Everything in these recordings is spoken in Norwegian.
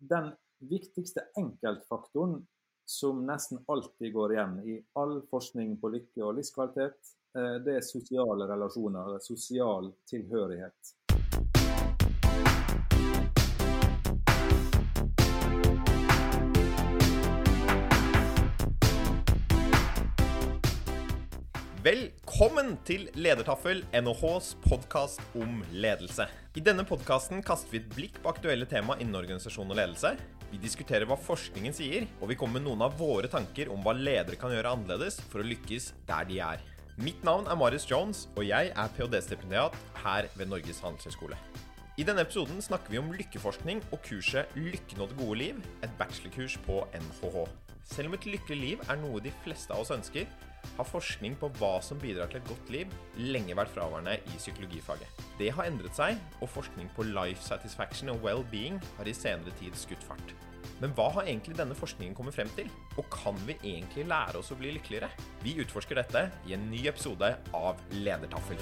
den viktigste enkeltfaktoren som nesten alltid går igjen i all forskning på lykke og livskvalitet, eh, det er sosiale relasjoner, sosial tilhørighet. Velkommen til Ledertaffel, NHHs podkast om ledelse. I denne podkasten kaster vi et blikk på aktuelle tema innen organisasjon og ledelse. Vi diskuterer hva forskningen sier, og vi kommer med noen av våre tanker om hva ledere kan gjøre annerledes for å lykkes der de er. Mitt navn er Marius Jones, og jeg er ph.d.-stipendiat her ved Norges handelshøyskole. I denne episoden snakker vi om lykkeforskning og kurset 'Lykken og det gode liv', et bachelorkurs på NHH. Selv om et lykkelig liv er noe de fleste av oss ønsker, har forskning på hva som bidrar til et godt liv, lenge vært fraværende i psykologifaget. Det har endret seg, og forskning på life satisfaction og well-being har i senere tid skutt fart. Men hva har egentlig denne forskningen kommet frem til? Og kan vi egentlig lære oss å bli lykkeligere? Vi utforsker dette i en ny episode av Ledertaffel.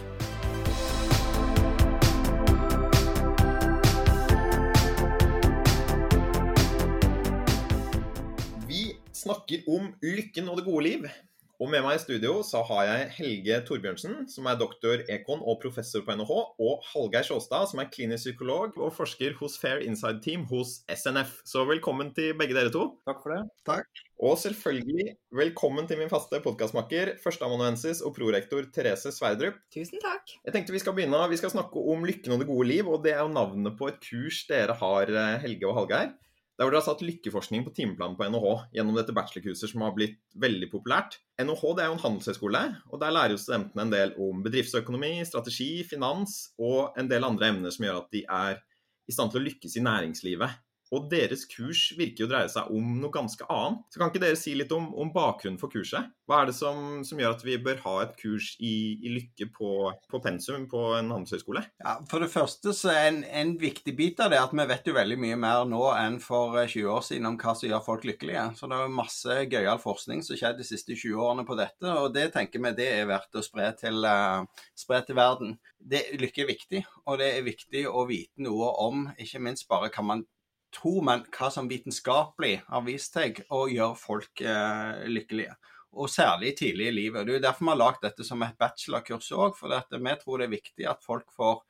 Vi snakker om lykken og det gode liv. Og med meg i studio så har jeg Helge Torbjørnsen, som er doktor Ekon og professor på NHH, og Hallgeir Sjåstad, som er klinisk psykolog og forsker hos Fair Inside Team hos SNF. Så velkommen til begge dere to. Takk for det. Takk. Og selvfølgelig velkommen til min faste podkastmakker, førsteamanuensis og prorektor Therese Sverdrup. Tusen takk. Jeg tenkte Vi skal begynne, vi skal snakke om lykken og det gode liv, og det er jo navnet på et kurs dere har, Helge og Hallgeir. Der hvor dere har satt lykkeforskning på timeplanen på NHH gjennom dette bachelorkurset som har blitt veldig populært. NHH det er jo en handelshøyskole, og der lærer jo studentene en del om bedriftsøkonomi, strategi, finans og en del andre emner som gjør at de er i stand til å lykkes i næringslivet. Og deres kurs virker jo å dreie seg om noe ganske annet. Så kan ikke dere si litt om, om bakgrunnen for kurset? Hva er det som, som, gjør at vi bør ha et kurs i, i lykke på, på, pensum på en handelshøyskole? Ja, for det første så er en, en, viktig bit av det at vi vet jo veldig mye mer nå enn for 20 eh, år siden om hva som gjør folk lykkelige. Så det er masse gøyal forskning som skjedde de siste 20 årene på dette, og det tenker vi det er verdt å spre til, uh, spre til verden. Det, lykke er viktig, og det er viktig å vite noe om ikke minst bare hva man tro, men hva som vitenskapelig har vist seg å gjøre folk eh, lykkelige. Og særlig tidlig i livet. Det er derfor vi har lagd dette som et bachelorkurs òg. For vi tror det er viktig at folk får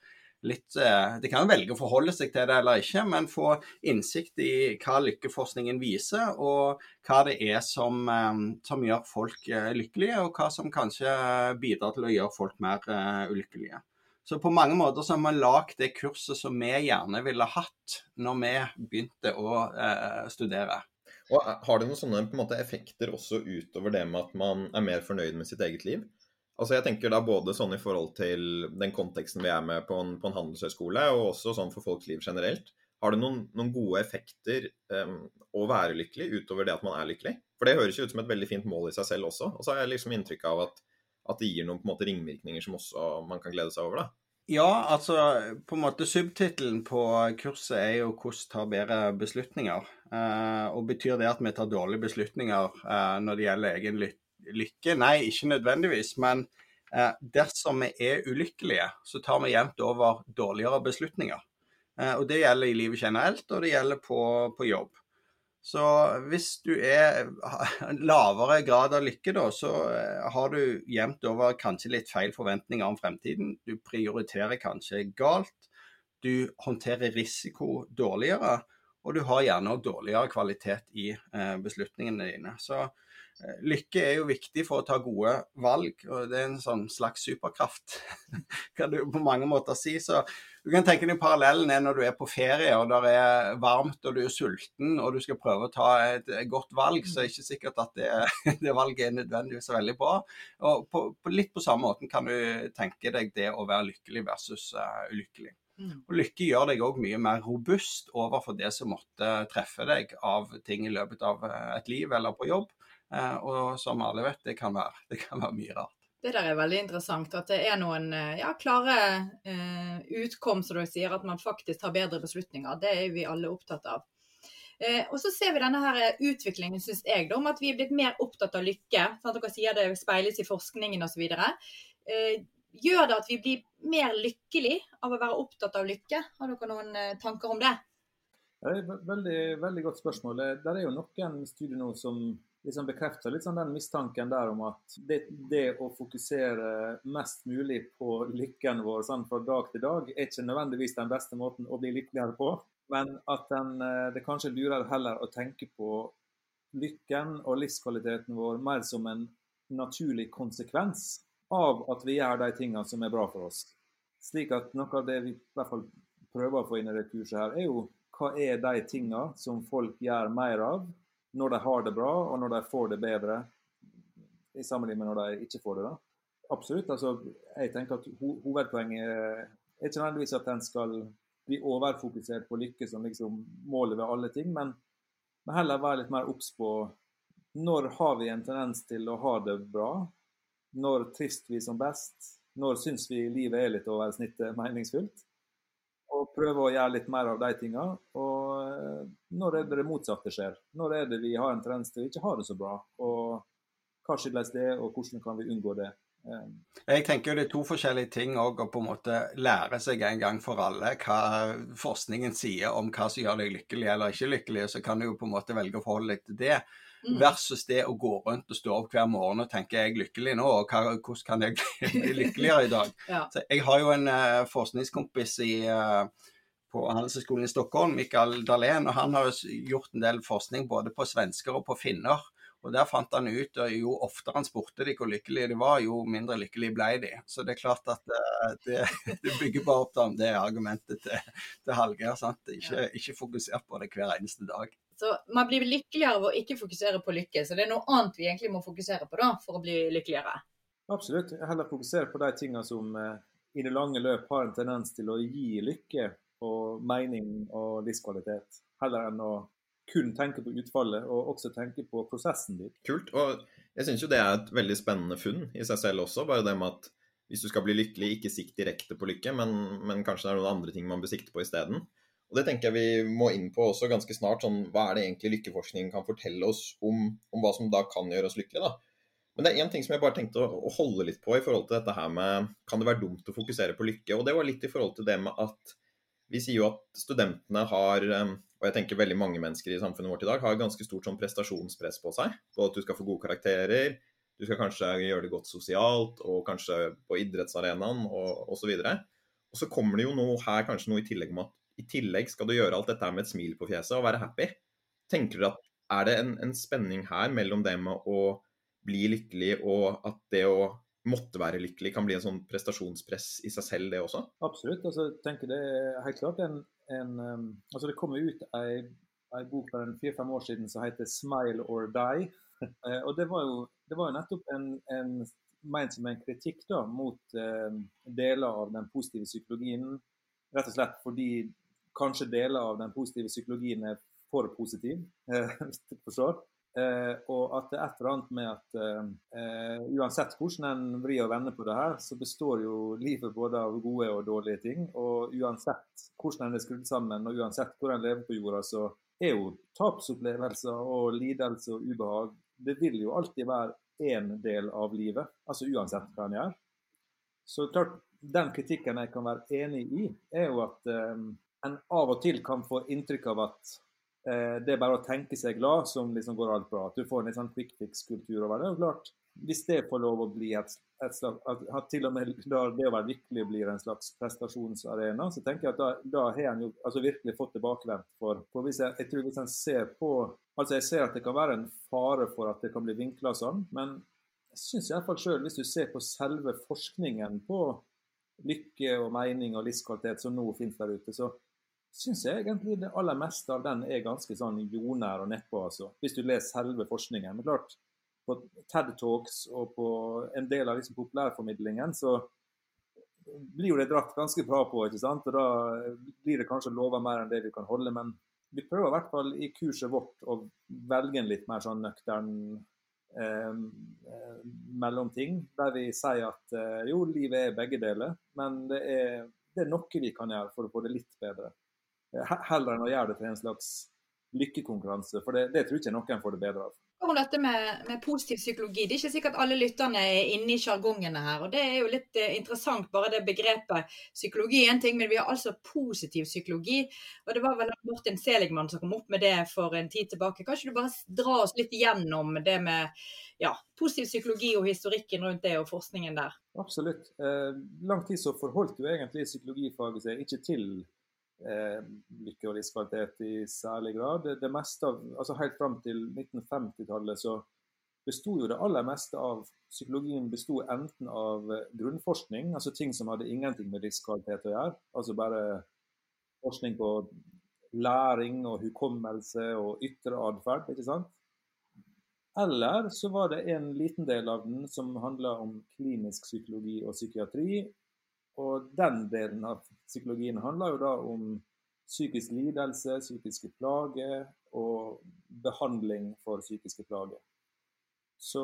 litt eh, De kan velge å forholde seg til det eller ikke, men få innsikt i hva lykkeforskningen viser, og hva det er som, eh, som gjør folk eh, lykkelige, og hva som kanskje bidrar til å gjøre folk mer ulykkelige. Så på mange måter så har vi lagd det kurset som vi gjerne ville hatt når vi begynte å eh, studere. Og Har det noen sånne måte, effekter også utover det med at man er mer fornøyd med sitt eget liv? Altså jeg tenker da både sånn i forhold til den konteksten vi er med på en, på en handelshøyskole, og også sånn for folks liv generelt. Har det noen, noen gode effekter um, å være lykkelig utover det at man er lykkelig? For det høres jo ut som et veldig fint mål i seg selv også. Og så har jeg liksom inntrykk av at at det gir noen på en måte ringvirkninger som også man kan glede seg over? da? Ja, altså på en måte subtittelen på kurset er jo 'Hvordan ta bedre beslutninger'. Eh, og Betyr det at vi tar dårlige beslutninger eh, når det gjelder egen lykke? Nei, ikke nødvendigvis. Men eh, dersom vi er ulykkelige, så tar vi jevnt over dårligere beslutninger. Eh, og Det gjelder i livet generelt, og det gjelder på, på jobb. Så hvis du er lavere grad av lykke, da, så eh, har du jevnt over kanskje litt feil forventninger om fremtiden. Du prioriterer kanskje galt. Du håndterer risiko dårligere. Og du har gjerne dårligere kvalitet i eh, beslutningene dine. Så lykke er jo viktig for å ta gode valg, og det er en sånn slags superkraft, kan du på mange måter si. Så du kan tenke deg parallellen er når du er på ferie og det er varmt og du er sulten og du skal prøve å ta et godt valg, så er det ikke sikkert at det, det valget er nødvendigvis veldig bra. Og på, på litt på samme måten kan du tenke deg det å være lykkelig versus uh, ulykkelig. Mm. Og Lykke gjør deg òg mye mer robust overfor det som måtte treffe deg av ting i løpet av eh, et liv eller på jobb. Eh, og som alle vet, det kan være, det kan være mye rart. Det der er veldig interessant. At det er noen eh, ja, klare eh, utkom, som du sier, at man faktisk tar bedre beslutninger. Det er vi alle opptatt av. Eh, og så ser vi denne her utviklingen, syns jeg, om at vi er blitt mer opptatt av lykke. Sant? Dere sier det speiles i forskningen osv. Eh, gjør det at vi blir mer lykkelig av å være opptatt av lykke? Har dere noen eh, tanker om det? Det er et veldig, veldig godt spørsmål. Det er jo noen studier nå som liksom bekrefter litt sånn den mistanken der om at det, det, å fokusere mest mulig på lykken vår sånn fra dag til dag, er ikke nødvendigvis den beste måten å bli lykkeligere på. Men at den, eh, det kanskje lurer heller å tenke på lykken og livskvaliteten vår mer som en naturlig konsekvens av at vi gjør de tingene som er bra for oss. Slik at noe av det vi i hvert fall prøver å få inn i det kurset her, er jo hva er de tingene som folk gjør mer av når de har det bra, og når de får det bedre, i sammenligning med når de ikke får det. da. Absolutt. altså Jeg tenker at ho hovedpoenget er ikke nødvendigvis at en skal bli overfokusert på lykke som liksom målet ved alle ting, men, men heller være litt mer obs på når har vi en tendens til å ha det bra? Når trives vi som best? Når syns vi livet er litt over snittet meningsfullt? og prøve å gjøre litt mer av de tinga. Og når er det det motsatte skjer? Når er det vi har en tendens til å ikke ha det så bra? Og hva skyldes det, og hvordan kan vi unngå det? Eh, Jeg tenker det er to forskjellige ting òg, å på en måte lære seg en gang for alle hva forskningen sier om hva som gjør deg lykkelig eller ikke lykkelig. Så kan du jo på en måte velge å forholde deg til det. Mm. Versus det å gå rundt og stå opp hver morgen og tenke er jeg lykkelig nå, og hvordan kan jeg bli lykkeligere i dag. Så jeg har jo en uh, forskningskompis i, uh, på Handelshøyskolen i Stockholm, Mikael Dahlén, og han har gjort en del forskning både på svensker og på finner. Og Der fant han ut at jo oftere han spurte de hvor lykkelige de var, jo mindre lykkelige ble de. Så det er klart at uh, det, det, bygger bare opp om det argumentet til, til Hallgeir. Ikke, ikke fokusert på det hver eneste dag. Så man blir lykkeligere av å ikke fokusere på lykke. Så det er noe annet vi egentlig må fokusere på da, for å bli lykkeligere. Absolutt. Heller fokusere på de tingene som eh, i det lange løp har en tendens til å gi lykke og mening og livskvalitet. Heller enn å kun tenke på utfallet, og også tenke på prosessen din. Kult. Og jeg syns jo det er et veldig spennende funn i seg selv også. Bare det med at hvis du skal bli lykkelig, ikke sikt direkte på lykke, men, men kanskje det er noen andre ting man bør sikte på isteden. Og Det tenker jeg vi må inn på også ganske snart. sånn, Hva er det egentlig lykkeforskningen kan fortelle oss om, om hva som da kan gjøre oss lykkelige? da? Men det er én ting som jeg bare tenkte å, å, holde litt på i forhold til dette her med Kan det være dumt å fokusere på lykke? Og det var litt i forhold til det med at vi sier jo at studentene har og jeg tenker veldig mange mennesker i samfunnet vårt i dag har ganske stort sånn prestasjonspress på seg. Både at du skal få gode karakterer, du skal kanskje gjøre det godt sosialt, og kanskje på idrettsarenaen og osv. Og, og så kommer det jo noe her, kanskje noe i tillegg om at i tillegg skal du gjøre alt dette med et smil på fjeset og være happy. Tenker dere at Er det en, en spenning her mellom det med å bli lykkelig og at det å måtte være lykkelig kan bli en sånn prestasjonspress i seg selv, det også? Absolutt. altså tenker Det er helt klart en, en um, altså Det kom ut ei, ei bok for fire-fem år siden som heter 'Smile or Die'. uh, og Det var jo, det var jo nettopp en, en ment som en kritikk da, mot uh, deler av den positive psykologien. Rett og slett fordi kanskje deler av den positive psykologien er for positiv. forstår. Eh, og at det er et eller annet med at eh, uansett hvordan en vrir og vender på det her, så består jo livet både av gode og dårlige ting. Og uansett hvordan en er skrudd sammen, og uansett hvor en lever på jorda, så er jo tapsopplevelser og lidelse og ubehag Det vil jo alltid være én del av livet, altså uansett hva en gjør. Så klart, den kritikken jeg kan være enig i, er jo at eh, en av og til kan få inntrykk av at eh, det er bare å tenke seg glad som liksom går alt bra. At du får en sånn quick fix-kultur over det. Og klart, Hvis det får lov å bli et, et slags, at, til og med det å være lykkelig blir en slags prestasjonsarena, så tenker jeg at da, da har en jo altså virkelig fått tilbakevendt. For, for hvis jeg, jeg, tror hvis en ser på Altså jeg ser at det kan være en fare for at det kan bli vinkla sånn, men jeg syns iallfall sjøl, hvis du ser på selve forskningen på lykke og mening og livskvalitet som nå finnes der ute, så syns jeg egentlig det aller meste av den er ganske sånn jordnær og nedpå, altså. Hvis du leser selve forskningen. Men klart, på TED Talks og på en del av liksom populærformidlingen så blir jo det dratt ganske bra på, ikke sant. Og da blir det kanskje lova mer enn det vi kan holde. Men vi prøver i hvert fall i kurset vårt å velge en litt mer sånn nøktern eh, eh mellomting. Der vi sier at eh, jo, livet er begge deler, men det er, det er noe vi kan gjøre for å få det litt bedre. Eh, heller enn å gjøre det til en slags lykkekonkurranse. For det, det tror ikke noen får det bedre av. om dette med, med, positiv psykologi. Det er ikke sikkert alle lytterne er inne i sjargongene her. og Det er jo litt eh, interessant, bare det begrepet. Psykologi er en ting, men vi har altså positiv psykologi. og Det var vel Martin Seligmann som kom opp med det for en tid tilbake. Kanskje du bare dra oss litt gjennom det med ja, positiv psykologi og historikken rundt det og forskningen der? Absolutt. Eh, lang tid så forholdt jo egentlig psykologifaget seg ikke til eh, lykke og livskvalitet i særlig grad. Det, det meste av, altså Helt fram til 1950-tallet så besto jo det aller meste av psykologien besto enten av eh, grunnforskning, altså ting som hadde ingenting med livskvalitet å gjøre. Altså bare forskning på læring og hukommelse og ytre atferd. ikke sant? Eller så var det en liten del av den som handla om klinisk psykologi og psykiatri, og den delen av psykologien handler jo da om psykisk lidelse, psykiske plager og behandling for psykiske plager. Så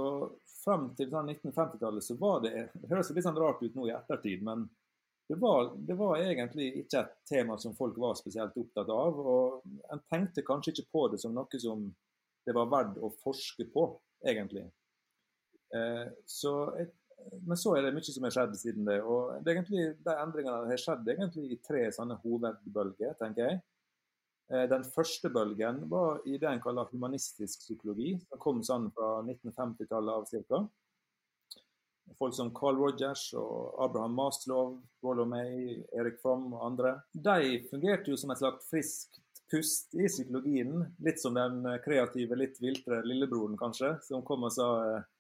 frem til sånn 1950-tallet så var det Det høres litt sånn rart ut nå i ettertid, men det var, det var, egentlig ikke et tema som folk var spesielt opptatt av. Og en tenkte kanskje ikke på det som noe som det var verdt å forske på, egentlig. Eh, så jeg men så er det mye som har skjedd siden det. og det egentlig, De endringene har skjedd egentlig i tre sånne hovedbølger, tenker jeg. Eh, den første bølgen var i det en kaller humanistisk psykologi, som kom sånn fra 1950-tallet av ca. Folk som Carl Rogers og Abraham Maslow, Rollo Erik Fromm og andre. De fungerte jo som et slags friskt pust i psykologien. Litt som den kreative, litt viltre lillebroren, kanskje, som kom og sa eh,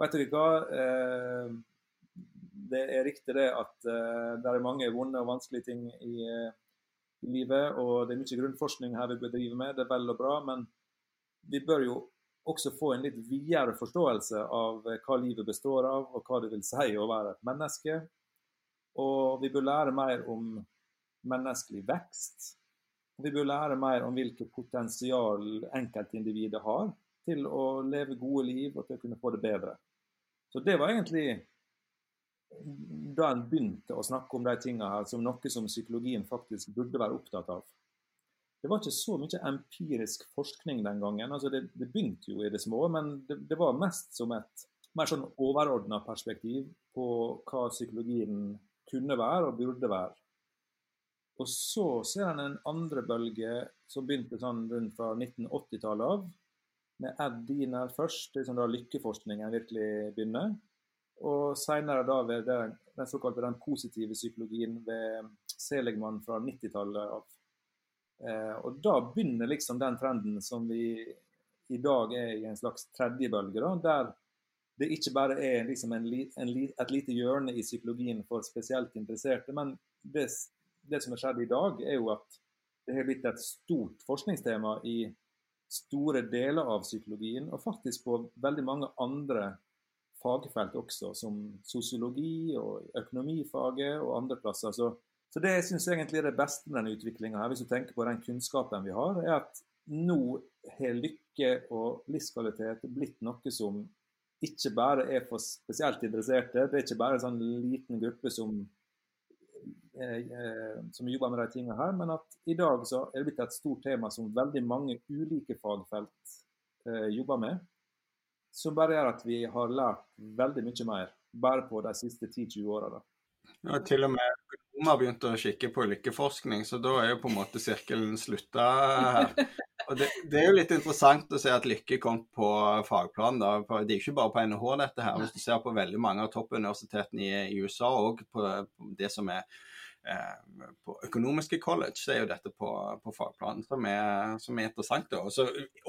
Vet dere hva? Eh, det er riktig det at eh, det er mange vonde og vanskelige ting i, eh, i livet. Og det er mye grunnforskning her vi bør drive med, det er vel og bra. Men vi bør jo også få en litt videre forståelse av hva livet består av, og hva det vil si å være et menneske. Og vi bør lære mer om menneskelig vekst. Vi bør lære mer om hvilket potensial enkeltindividet har til å leve gode liv og til å kunne få det bedre. Så det var egentlig da en begynte å snakke om de tingene her som noe som psykologien faktisk burde være opptatt av. Det var ikke så mye empirisk forskning den gangen. altså Det, det begynte jo i det små, men det, det var mest som et mer sånn overordna perspektiv på hva psykologien kunne være og burde være. Og så ser en en andre bølge som begynte sånn rundt fra 1980-tallet av, med Ed her først, liksom da lykkeforskningen virkelig begynner. Og senere da ved den, den såkalte den positive psykologien ved Seligman fra 90-tallet av. Eh, og da begynner liksom den trenden som vi i dag er i en slags tredje bølge, da, der det ikke bare er liksom en, en, et lite hjørne i psykologien for spesielt interesserte, men det, det som har skjedd i dag, er jo at det har blitt et stort forskningstema i store deler av psykologien, og faktisk på veldig mange andre fagfelt også, som sosiologi og økonomifaget og andre plasser. Så, så det jeg syns egentlig er det beste med denne utviklinga her, hvis du tenker på den kunnskapen vi har, er at nå har lykke og livskvalitet blitt noe som ikke bare er for spesielt interesserte. Det er ikke bare en sånn liten gruppe som som jobber med de tingene her, men at i dag så er det blitt et stort tema som veldig mange ulike fagfelt eh, jobber med. Som bare gjør at vi har lært veldig mye mer bare på de siste 10-20 åra. Ja, til og med økonomer har begynt å kikke på lykkeforskning, så da er jo på en måte sirkelen slutta her. Og det, det, er jo litt interessant å se at lykke kom på fagplan. Da. Det er ikke bare på NHH dette her. Hvis du ser på veldig mange av toppuniversitetene i, i USA og på, på det som er Eh, på økonomiske college, så er jo dette på, på fagplanen, som er, som er interessant. Da. Så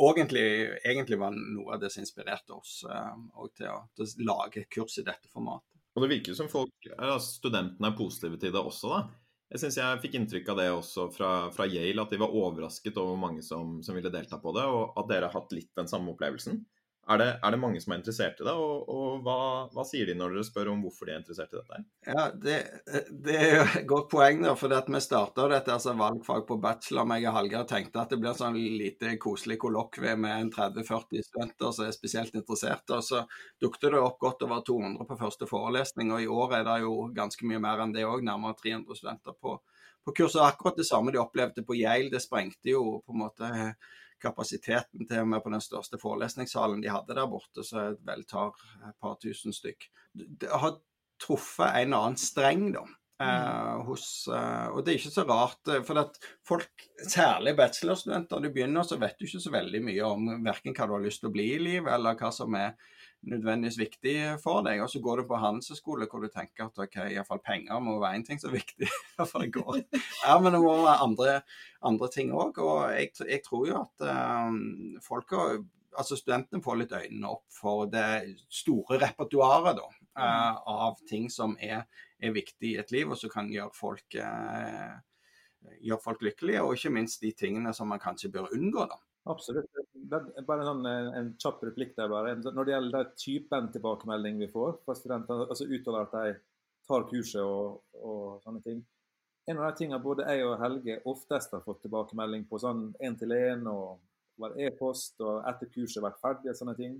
egentlig, egentlig, var noe av det som inspirerte oss uh, til, å, til, å, lage kurs i dette formatet. Og Det virker som folk, altså studentene er positive til det også, da. Jeg syns jeg fikk inntrykk av det også fra, fra, Yale, at de var overrasket over hvor mange som, som ville delta på det, og at dere har hatt litt den samme opplevelsen. Er det, er det, mange som er interessert i det, og, og hva, hva, sier de når dere spør om hvorfor de er interessert i dette? Ja, Det, det er jo et godt poeng, da, for vi starta dette altså valgfag på bachelor. Meg og Hallgeir tenkte at det blir sånn lite koselig kollokvie med 30-40 studenter som er spesielt interesserte. Og så dukket det opp godt over 200 på første forelesning, og i år er det jo ganske mye mer enn det òg, nærmere 300 studenter på, på og Akkurat det samme de opplevde på Yale, det sprengte jo på en måte kapasiteten til og med på den største forelesningssalen de hadde der borte, så vel tar et par tusen stykk. Det har truffet en annen streng, da. Uh, hos, uh, og det er ikke så rart, for at folk, særlig bachelorstudenter, du begynner så vet du ikke så veldig mye om verken hva du har lyst til å bli i livet, eller hva som er nødvendigvis viktig for deg. Og så går du på handelshøyskole hvor du tenker at ok, iallfall penger må være en ting som er viktig. for det går. Ja, men det må være andre, andre ting òg. Og jeg, jeg, tror jo at um, folk har altså studentene får litt øynene opp for det store repertoaret da, uh, av ting som er, er, viktig i et liv, og som kan gjøre folk, uh, gjøre folk lykkelige. Og ikke minst de tingene som man kanskje bør unngå. da. Absolutt. Bare en, sånn, eh, en kjapp replikk der. bare. Når det gjelder den typen tilbakemelding vi får fra studenter, altså utover at de tar kurset og, og, sånne ting En av de tingene både jeg og Helge oftest har fått tilbakemelding på sånn én-til-én og e-post og etter kurset vært ferdig og sånne ting,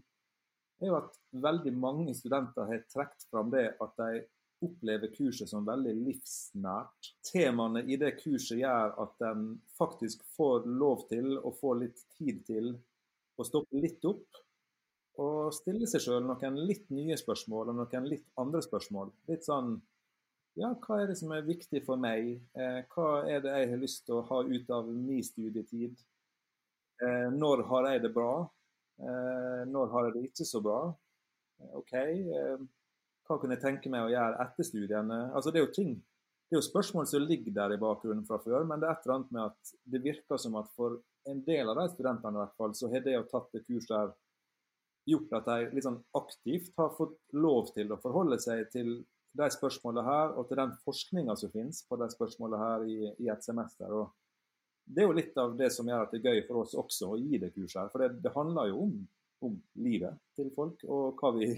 er jo at veldig mange studenter har trukket fram det at de opplever kurset som veldig livsnært. Temaene i det kurset gjør at en faktisk får lov til å få litt tid til å stoppe litt opp og stille seg sjøl noen litt nye spørsmål og noen litt andre spørsmål. Litt sånn Ja, hva er det som er viktig for meg? Eh, hva er det jeg har lyst til å ha ut av min studietid? Eh, når har jeg det bra? Eh, når har jeg det ikke så bra? OK. Hva kunne jeg tenke meg å gjøre etter studiene? Altså, det er jo ting, det er jo spørsmål som ligger der i bakgrunnen fra før, men det er et eller annet med at det virker som at for en del av de studentene i hvert fall, så har det å tatt et kurs der gjort at de litt sånn aktivt har fått lov til å forholde seg til de spørsmålene her, og til den forskninga som finnes på de spørsmålene her i, i, et semester. Og det er jo litt av det som gjør at det er gøy for oss også å gi det kurset her. For det, det handler jo om, om livet til folk, og hva vi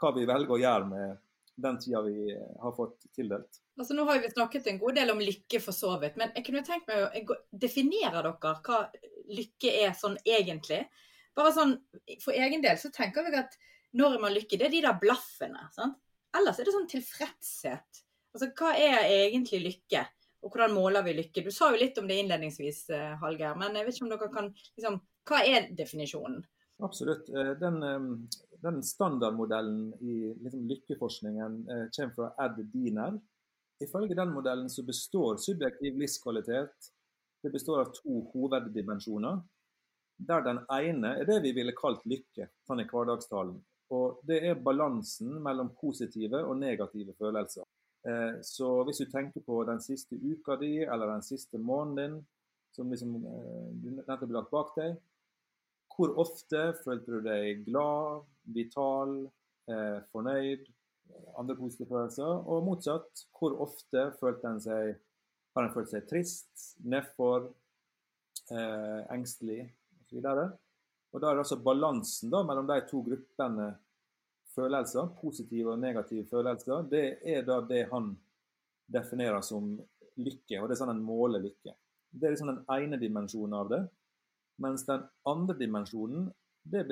hva vi velger å gjøre med den tida vi har fått tildelt. Altså Nå har vi snakket en god del om lykke for så vidt, men jeg kunne tenkt meg å definere dere hva lykke er sånn egentlig. Bare sånn, For egen del så tenker vi at når man lykke, det er de der blaffene. sant? Ellers er det sånn tilfredshet. Altså Hva er egentlig lykke? Og hvordan måler vi lykke? Du sa jo litt om det innledningsvis, eh, Hallgeir. Men jeg vet ikke om dere kan liksom, Hva er definisjonen? Absolutt. Eh, den, den standardmodellen i liksom, lykkeforskningen eh, kommer fra Ed Diener. Ifølge den modellen så består subjektiv livskvalitet det består av to hoveddimensjoner. Der den ene er det vi ville kalt lykke, sånn i hverdagstalen. Og det er balansen mellom positive og negative følelser. Eh, så hvis du tenker på den siste uka di eller den siste måneden din, som liksom, eh, du nettopp har lagt bak deg, hvor ofte følte du deg glad, vital, eh, fornøyd, andre positive følelser? Og motsatt, hvor ofte følte en seg, har en følt seg trist, nedfor, eh, engstelig osv.? Og, da er det altså balansen da, mellom de to gruppene følelser, positive og negative følelser, det er da det han definerer som lykke, og det er sånn en måler lykke. Det er liksom den ene dimensjonen av det. Mens den andre dimensjonen det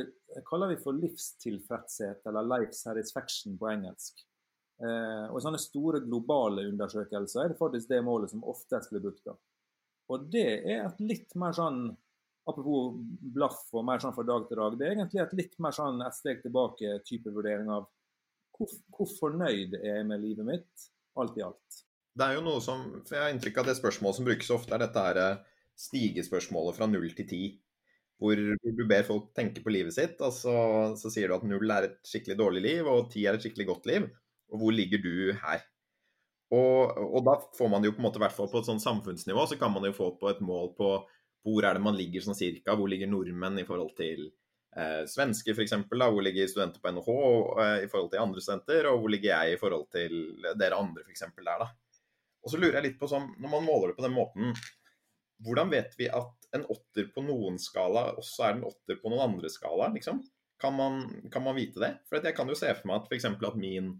kaller vi for livstilfredshet, eller 'life satisfaction' på engelsk. Eh, og sånne store globale undersøkelser er det faktisk det målet som oftest blir brukt. da. Og det er et litt mer sånn Apropos blaff og mer sånn fra dag til dag. Det er egentlig et litt mer sånn et steg tilbake-type vurdering av hvor, hvor fornøyd er jeg med livet mitt, alt i alt. Det er jo noe som, for Jeg har inntrykk av at det spørsmålet som brukes ofte, er dette her stigespørsmålet fra null til ti. Hvor du ber folk tenke på livet sitt, og så, så, sier du at null er et skikkelig dårlig liv, og ti er et skikkelig godt liv. Og hvor ligger du her? Og, og da får man jo på en måte, hvert fall på et sånn samfunnsnivå, så kan man jo få på et mål på hvor er det man ligger sånn cirka. Hvor ligger nordmenn i forhold til eh, svensker f.eks.? Hvor ligger studenter på NHH eh, i forhold til andre studenter? Og hvor ligger jeg i forhold til dere andre f.eks. der, da? Og så lurer jeg litt på sånn, når man måler det på den måten, hvordan vet vi at en åtter på noen skala også er en åtter på noen andre skala, liksom? Kan man, kan man vite det? For jeg kan jo se for meg at f.eks. at min,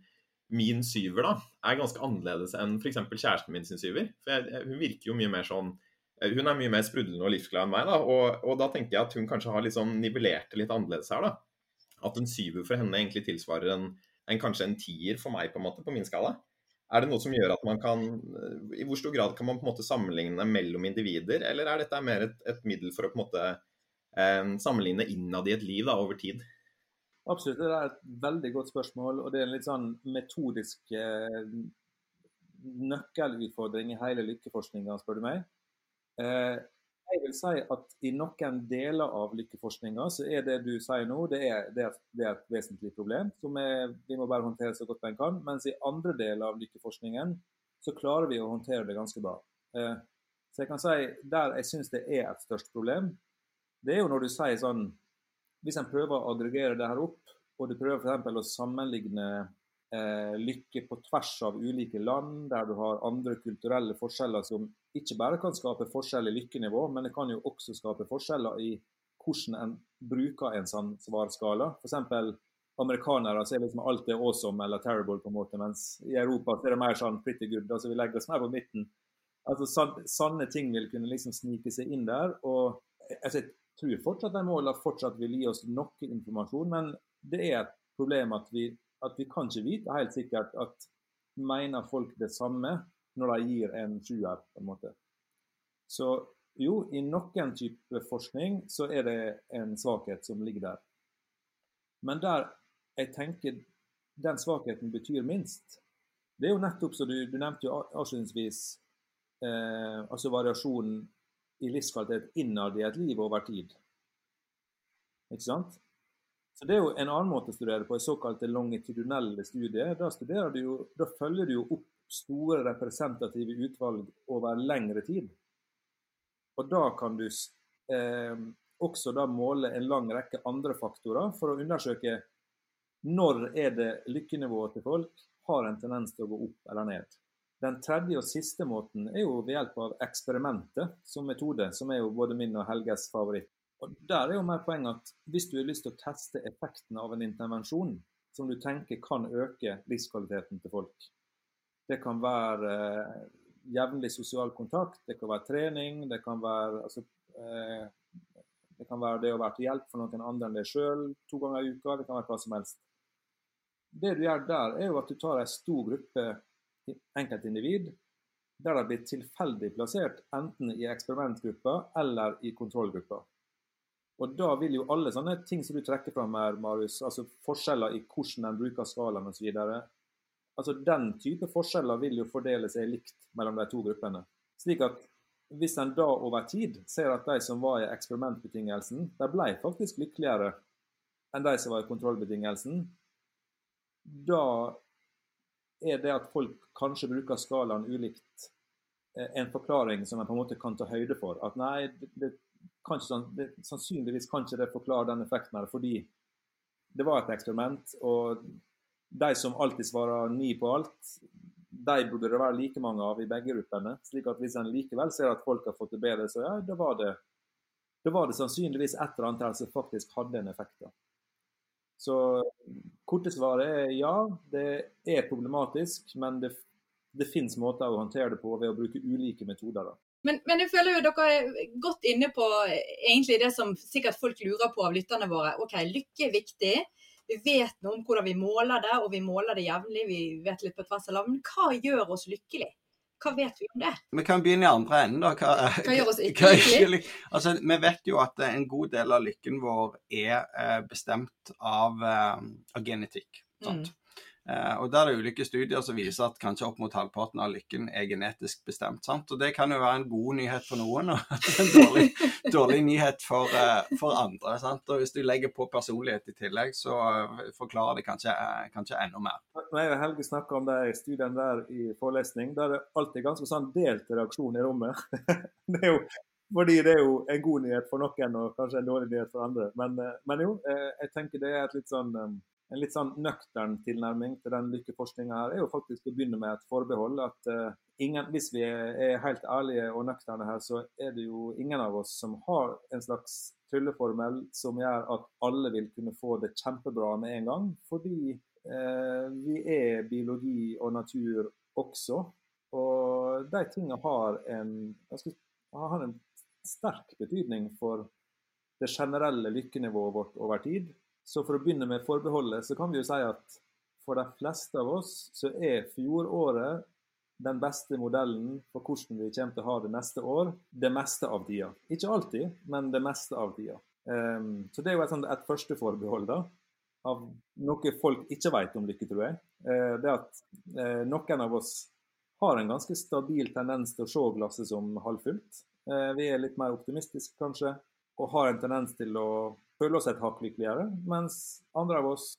min syver da, er ganske annerledes enn f.eks. kjæresten min sin syver. For jeg, hun virker jo mye mer sånn eh, Hun er mye mer sprudlende og livsglad enn meg, da, og, og, da tenker jeg at hun kanskje har liksom nivellert det litt annerledes her. da. At en syver for henne egentlig tilsvarer en, en kanskje en tier for meg, på en måte, på min skala. Er det noe som gjør at man kan I hvor stor grad kan man på en måte sammenligne mellom individer, eller er dette mer et, et middel for å på en måte eh, sammenligne innad i et liv da, over tid? Absolutt, det er et veldig godt spørsmål. Og det er en litt sånn metodisk eh, nøkkelutfordring i hele lykkeforskninga, spør du meg. Eh, jeg vil si at i noen deler av lykkeforskninga så er det du sier nå, det er, det er, et vesentlig problem som er, vi må bare håndtere så godt vi kan. Mens i andre deler av lykkeforskningen så klarer vi å håndtere det ganske bra. Eh, så jeg kan si der jeg syns det er et størst problem, det er jo når du sier sånn Hvis en prøver å aggregere det her opp, og du prøver f.eks. å sammenligne eh, lykke på tvers av ulike land, der du har andre kulturelle forskjeller som ikke bare kan skape forskjell i lykkenivå, men det kan jo også skape forskjeller i hvordan en bruker en sånn svarskala. F.eks. amerikanere så er liksom alt er awesome eller terrible, på en måte, mens i Europa er det mer sånn pretty good. altså Vi legger oss mer på midten. Altså, Sanne ting vil kunne liksom snike seg inn der. og altså, Jeg tror fortsatt de målene fortsatt vil gi oss noe informasjon, men det er et problem at vi, at vi kan ikke vite helt sikkert at mener folk det samme når de gir en sjuer, på en måte. Så jo, i noen type forskning så er det en svakhet som ligger der. Men der jeg tenker den svakheten betyr minst, det er jo nettopp som du, du nevnte jo avslutningsvis, eh, altså variasjonen i livskvalitet innad i et liv over tid. Ikke sant? Så Det er jo en annen måte å studere på, i såkalte longitudinelle studier. Da, du jo, da følger du jo opp store representative utvalg over lengre tid. Og da kan du eh, også da måle en lang rekke andre faktorer for å undersøke når er det lykkenivået til folk har en tendens til å gå opp eller ned. Den tredje og siste måten er jo ved hjelp av eksperimentet som metode, som er jo både min og Helges favoritt. Og Der er jo mer poeng at hvis du har lyst til å teste effekten av en intervensjon som du tenker kan øke livskvaliteten til folk Det kan være eh, jevnlig sosial kontakt, det kan være trening, det kan være, altså, eh, det kan være det å være til hjelp for noen andre enn deg sjøl to ganger i uka. Det kan være hva som helst. Det du gjør der, er jo at du tar en stor gruppe enkeltindivid der de blir tilfeldig plassert enten i eksperimentgruppa eller i kontrollgruppa. Og Da vil jo alle sånne ting som du trekker fram her, Marius, altså forskjeller i hvordan en bruker skalaen osv. Altså Den type forskjeller vil jo fordele seg likt mellom de to gruppene. Slik at hvis en da over tid ser at de som var i eksperimentbetingelsen, de ble faktisk lykkeligere enn de som var i kontrollbetingelsen, da er det at folk kanskje bruker skalaen ulikt, eh, en forklaring som en på en måte kan ta høyde for. At nei, det, kan ikke, det, sannsynligvis kan ikke det forklare den effekten her, fordi det var et eksperiment. Og de som alltid svarer ni på alt, de burde det være like mange av i begge gruppene. slik at hvis en likevel ser at folk har fått det bedre, så ja, da var det, da var det sannsynligvis et eller annet her som faktisk hadde en effekt. da. Så korte svaret er ja, det er problematisk, men det, det finnes måter å håndtere det på ved å bruke ulike metoder. da. Men, men, jeg føler jo dere er godt inne på egentlig det som sikkert folk lurer på av lytterne våre. Ok, Lykke er viktig. Vi vet noe om hvordan vi måler det, og vi måler det jevnlig. Vi vet litt på tvers av land. Men hva gjør oss lykkelig? Hva vet vi om det? Vi kan begynne i andre enden. da. Hva, hva gjør oss ikke lykkelig? Altså, vi vet jo at en god del av lykken vår er eh, bestemt av, eh, av genetikk. Sant? Mm. Uh, og Der er det ulike studier som viser at kanskje opp mot halvparten av lykken er genetisk bestemt. sant? Og Det kan jo være en god nyhet for noen og en dårlig, dårlig nyhet for, uh, for, andre. sant? Og Hvis du legger på personlighet i tillegg, så uh, forklarer det kanskje, kanskje enda mer. Når jeg og Helge snakker om de studiene der i forelesning, da er det alltid ganske sånn delt reaksjon i rommet. det er jo fordi det er jo en god nyhet for noen og kanskje en dårlig nyhet for andre. Men, men jo, jeg tenker det er et litt sånn en litt sånn nøktern tilnærming til den lykkeforskninga her er jo faktisk å begynne med et forbehold. At uh, ingen, hvis vi er helt ærlige og nøkterne her, så er det jo ingen av oss som har en slags trylleformel som gjør at alle vil kunne få det kjempebra med en gang. Fordi uh, vi er biologi og natur også. Og de tingene har en, har en sterk betydning for det generelle lykkenivået vårt over tid. Så for å begynne med forbeholdet, så kan vi jo si at for de fleste av oss så er fjoråret den beste modellen for hvordan vi kommer til å ha det neste år, det meste av tida. Ikke alltid, men det meste av tida. Um, så det er jo et, sånt, et første forbehold da, av noe folk ikke vet om lykke, tror jeg. Uh, det at uh, noen av oss har en ganske stabil tendens til å se glasset som halvfullt. Uh, vi er litt mer optimistiske, kanskje, og har en tendens til å føle oss et hakk lykkeligere. Mens andre av oss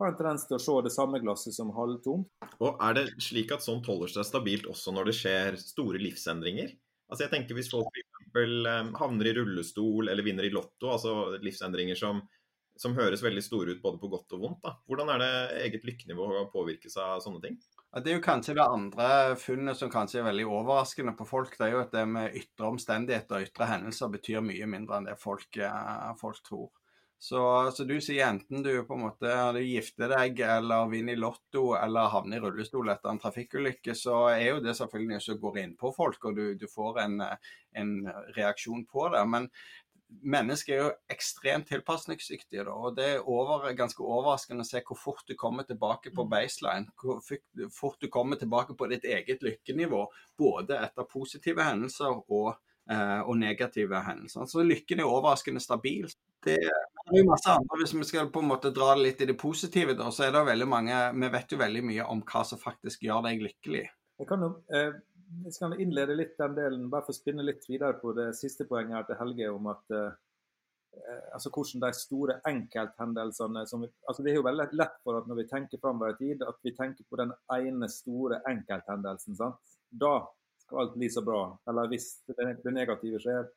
har en tendens til å se det samme glasset som halvtomt. Og Er det slik at sånt holder seg stabilt også når det skjer store livsendringer? Altså jeg tenker Hvis folk f.eks. eksempel havner i rullestol eller vinner i Lotto, altså livsendringer som, som, høres veldig store ut både på godt og vondt, da. hvordan er det eget lykkenivå påvirkes av sånne ting? Det er jo kanskje det andre funnet som kanskje er veldig overraskende på folk. Det er jo at det med ytre omstendigheter og ytre hendelser betyr mye mindre enn det folk, eh, folk tror. Så, så, du sier enten du på en måte du gifter deg eller vinner i Lotto eller havner i rullestol etter en trafikkulykke, så er jo det selvfølgelig noe som går inn på folk, og du, du får en, en, reaksjon på det. Men mennesker er jo ekstremt tilpasningsdyktige. Og Det er over, ganske overraskende å se hvor fort du kommer tilbake på mm. baseline. Hvor fort du kommer tilbake på ditt eget lykkenivå, både etter positive hendelser og, og negative hendelser. Så lykken er overraskende stabil. Det er jo masse andre, Hvis vi skal på en måte dra det litt i det positive, da, så er det veldig mange Vi vet jo veldig mye om hva som faktisk gjør deg lykkelig. Jeg kan jo eh, jeg skal innlede litt den delen, bare for å spinne litt videre på det siste poenget her til Helge om at eh, eh altså hvordan de store enkelthendelsene som vi, altså Det er jo veldig lett for at når vi tenker framover i tid, at vi tenker på den ene store enkelthendelsen. sant? Da skal alt bli så bra. Eller hvis det, negative skjer,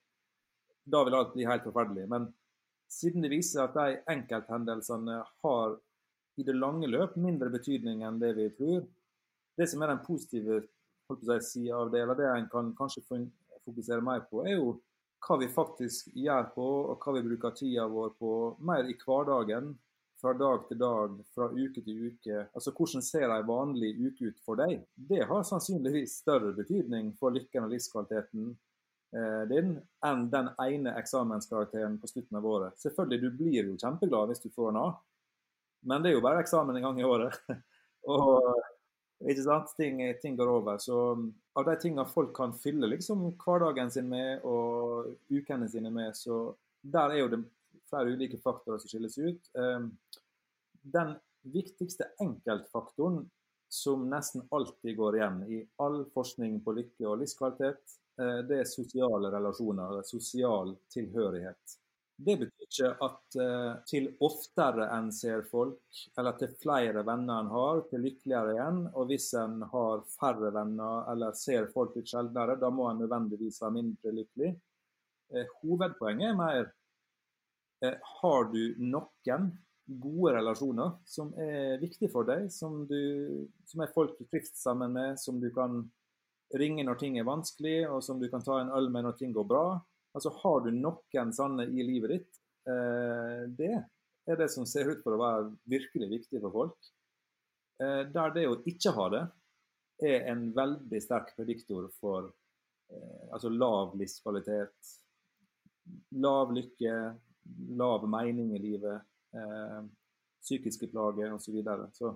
da vil alt bli helt forferdelig. Men siden det viser at de enkelthendelsene har i det lange løp mindre betydning enn det vi tror. Det som er den positive si, sida av det, eller det en kan kanskje fokusere mer på, er jo hva vi faktisk gjør på, og hva vi bruker tida vår på mer i hverdagen. Fra dag til dag, fra uke til uke. Altså Hvordan ser ei vanlig uke ut for deg? Det har sannsynligvis større betydning for lykken og livskvaliteten Eh, din enn den ene eksamenskarakteren på slutten av året. Selvfølgelig, du blir jo kjempeglad hvis du får en A, men det er jo bare eksamen en gang i året. og ikke sant? Ting, ting, går over. Så av de tingene folk kan fylle liksom hverdagen sin med og ukene sine med, så der er jo det flere ulike faktorer som skilles ut. Um, den viktigste enkeltfaktoren som nesten alltid går igjen i all forskning på lykke og livskvalitet, Eh, det er sosiale relasjoner, sosial tilhørighet. Det betyr ikke at uh, til oftere en ser folk, eller til flere venner en har, til lykkeligere igjen. Og hvis en har færre venner eller ser folk litt sjeldnere, da må en nødvendigvis være mindre lykkelig. Uh, hovedpoenget er mer har du noen gode relasjoner som er viktige for deg, som, du, som er folk du trives sammen med, som du kan ringe når ting er vanskelig, og som du kan ta en øl med når ting går bra. Altså Har du noen sånne i livet ditt, eh, det er det som ser ut for å være virkelig viktig for folk. Eh, der det å ikke ha det, er en veldig sterk prediktor for eh, altså lav livskvalitet, lav lykke, lav mening i livet, eh, psykiske plager osv. Så, videre. så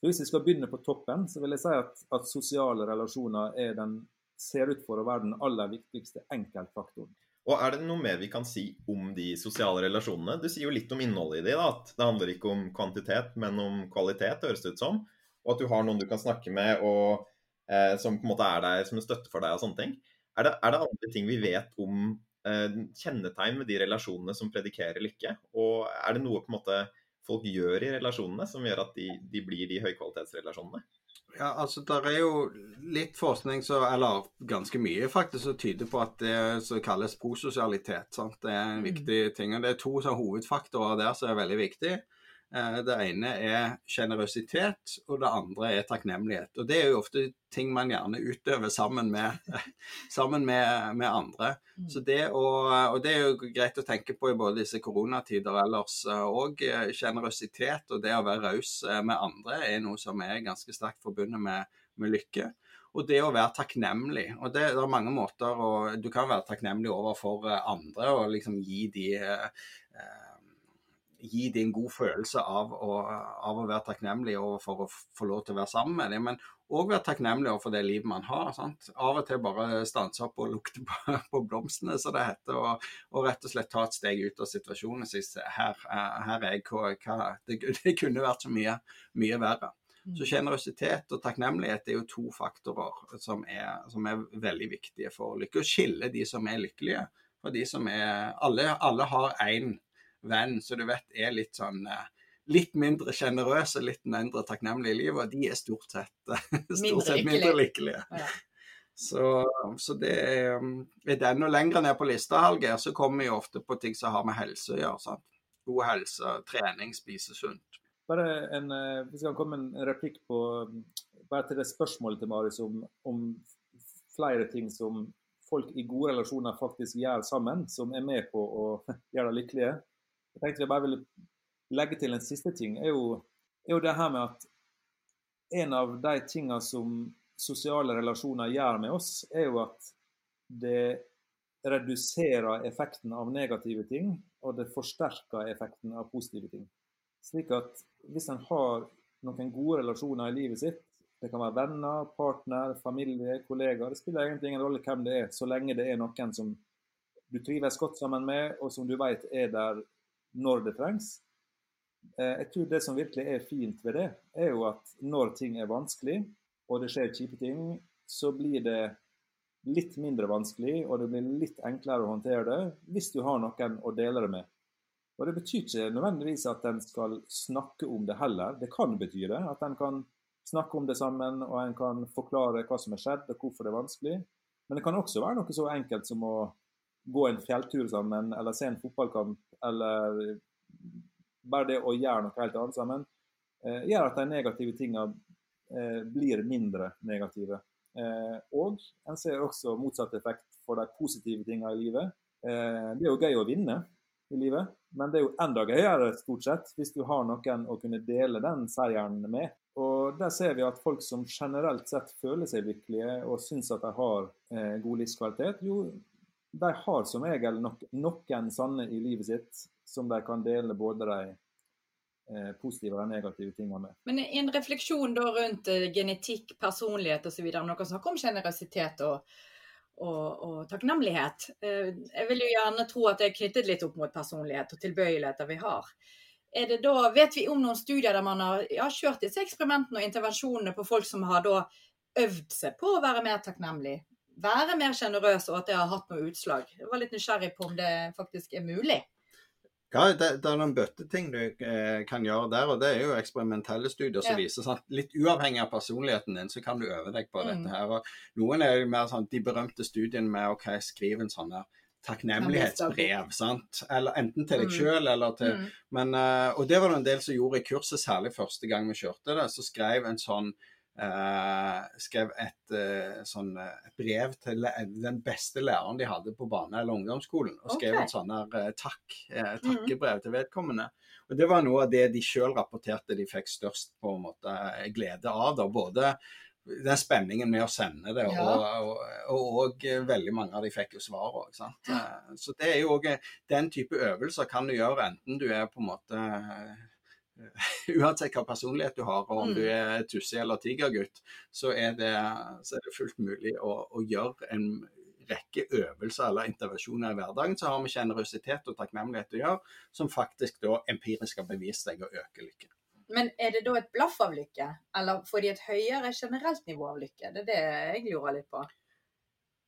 så Hvis vi skal begynne på toppen, så vil jeg si at, at sosiale relasjoner den, ser ut for å være den aller viktigste enkeltfaktoren. Og Er det noe mer vi kan si om de sosiale relasjonene? Du sier jo litt om innholdet i de, da, at det handler ikke om kvantitet, men om kvalitet, høres det ut som. Og at du har noen du kan snakke med og, eh, som på en måte er der som en støtte for deg og sånne ting. Er det, er det andre ting vi vet om kjennetegn med de relasjonene som predikerer lykke? Og er det noe på en måte folk gjør i relasjonene som gjør at de, de blir de høykvalitetsrelasjonene? Ja, altså Der er jo litt forskning, så, eller ganske mye faktisk, som tyder på at det som kalles prososialitet sant? det er en mm. viktig ting. og Det er to så, hovedfaktorer der som er veldig viktige. Eh, det ene er sjenerøsitet, og det andre er takknemlighet. Og Det er jo ofte ting man gjerne utøver sammen med, sammen med, med andre. Mm. Så det å, og det er jo greit å tenke på i både disse koronatider ellers òg. Eh, sjenerøsitet og det å være raus eh, med andre er noe som er ganske sterkt forbundet med, med lykke. Og det å være takknemlig. og det, det, er mange måter og Du kan være takknemlig overfor andre og liksom gi de eh, gi dem en god følelse av å, av å, være takknemlig og for å få lov til å være sammen med dem. Men òg være takknemlig for det livet man har. Sant? Av og til bare stanse opp og lukte på, på blomstene, som det heter. Og, og, rett og slett ta et steg ut av situasjonen og si her, her er jeg, hva, hva det, det, kunne vært så mye, mye verre. Så mm. sjenerøsitet og takknemlighet er jo to faktorer som er, som er veldig viktige for lykke. Å skille de som er lykkelige, for de som er Alle, alle har én venn som du vet er litt sånn eh, litt mindre sjenerøse, litt mindre takknemlige i livet, og de er stort sett, stort mindre, sett mindre lykkelige. Ja. Så, så, det er, er den. Og lenger ned på lista, Hallgeir, så kommer vi ofte på ting som har med helse å gjøre. Sant? God helse, trening, spise sunt. Bare en, eh, Vi skal komme en replikk på bare til det spørsmålet til Marius om, om flere ting som folk i gode relasjoner faktisk gjør sammen, som er med på å gjøre deg lykkelige. Jeg tenkte jeg bare ville legge til en siste ting. er jo, er jo det her med at en av de tingene som sosiale relasjoner gjør med oss, er jo at det reduserer effekten av negative ting, og det forsterker effekten av positive ting. Slik at hvis en har noen gode relasjoner i livet sitt, det kan være venner, partner, familie, kollegaer, det spiller egentlig ingen rolle hvem det er, så lenge det er noen som du trives godt sammen med, og som du vet er der når det trengs. Eh, jeg tror det som virkelig er fint ved det, er jo at når ting er vanskelig, og det skjer kjipe ting, så blir det litt mindre vanskelig, og det blir litt enklere å håndtere det hvis du har noen å dele det med. Og Det betyr ikke nødvendigvis at en skal snakke om det heller. Det kan bety det. At en kan snakke om det sammen, og en kan forklare hva som har skjedd, og hvorfor det er vanskelig. Men det kan også være noe så enkelt som å gå en fjelltur sammen, eller se en fotballkamp, eller bare det å gjøre noe helt annet sammen, eh, gjør at de negative tingene eh, blir mindre negative. Eh, og en ser også motsatt effekt for de positive tingene i livet. Eh, det er jo gøy å vinne i livet, men det er jo enda gøyere stort sett hvis du har noen å kunne dele den seieren med. Og Der ser vi at folk som generelt sett føler seg lykkelige og syns at de har eh, god livskvalitet, jo de har som regel nok, noen sanne i livet sitt som de kan dele både de eh, positive og negative tingene med. Men en refleksjon da rundt eh, genetikk, personlighet osv. Noen snakker om generøsitet og, og, og, takknemlighet. Eh, jeg vil jo gjerne tro at det er knyttet litt opp mot personlighet og tilbøyeligheter vi har. Da, vet vi om noen studier der man har ja, kjørt disse eksperimentene og intervensjonene på folk som har øvd seg på å være mer takknemlig? Være mer sjenerøs, og at det har hatt noe utslag. Jeg var litt nysgjerrig på om det faktisk er mulig. Ja, det, det er noen bøtteting du eh, kan gjøre der, og det er jo eksperimentelle studier som ja. viser sånn, Litt uavhengig av personligheten din, så kan du øve deg på mm. dette her. og Noen er jo mer sånn de berømte studiene med OK, skriv en sånn her takknemlighetsbrev. sant? Eller Enten til deg mm. sjøl eller til mm. men, uh, Og det var det en del som gjorde i kurset, særlig første gang vi kjørte det. Så skrev en sånn skrev et, uh, sånn, et, brev til den beste læreren de hadde på barne- eller ungdomsskolen. Og skrev okay. et sånn takk, takkebrev mm. til vedkommende. Og Det var noe av det de sjøl rapporterte de fikk størst på en måte glede av. Da. Både den spenningen med å sende det, ja. og, og, og, og, veldig mange av de fikk jo svar òg. Så det er jo òg den type øvelser kan du gjøre enten du er på en måte uansett hva personlighet du har, og om du mm. er tusse- eller tigergutt, så er det, så er det fullt mulig å, å, gjøre en rekke øvelser eller intervensjoner i hverdagen. Så har vi sjenerøsitet og takknemlighet å gjøre, som faktisk da empirisk har bevist seg å øke lykken. Men er det da et blaff av lykke, eller får de et høyere generelt nivå av lykke? Det er det jeg lurer litt på.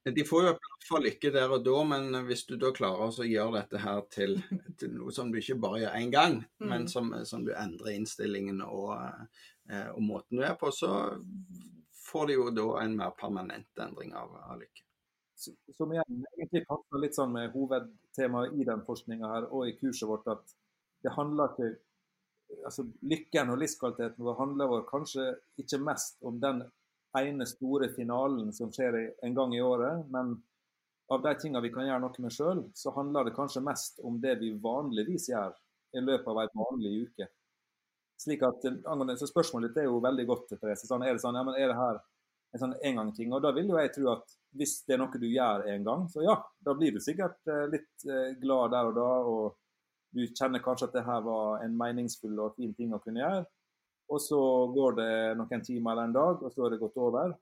De får jo for lykke der og da, men hvis du da klarer å gjøre dette her til, til, noe som du ikke bare gjør én gang, mm. men som, som, du endrer innstillingen og, eh, og, måten du er på, så får de jo da en mer permanent endring av, av lykke. Som igjen egentlig passer litt sånn med hovedtemaet i den forskninga her og i kurset vårt, at det handler ikke altså Lykken og livskvaliteten vår handler kanskje ikke mest om den ene store finalen som skjer en gang i året. Men av de tingene vi kan gjøre noe med sjøl, så handler det kanskje mest om det vi vanligvis gjør i løpet av en vanlig uke. Slik at så Spørsmålet ditt er jo veldig godt. Therese. Sånn, er det sånn, ja, men er det her en sånn engangsting? Og da vil jo jeg tro at hvis det er noe du gjør en gang, så ja, da blir du sikkert eh, litt eh, glad der og da. og Du kjenner kanskje at det her var en meningsfull og fin ting å kunne gjøre. Og så går det noen timer eller en dag, og så er det gått over.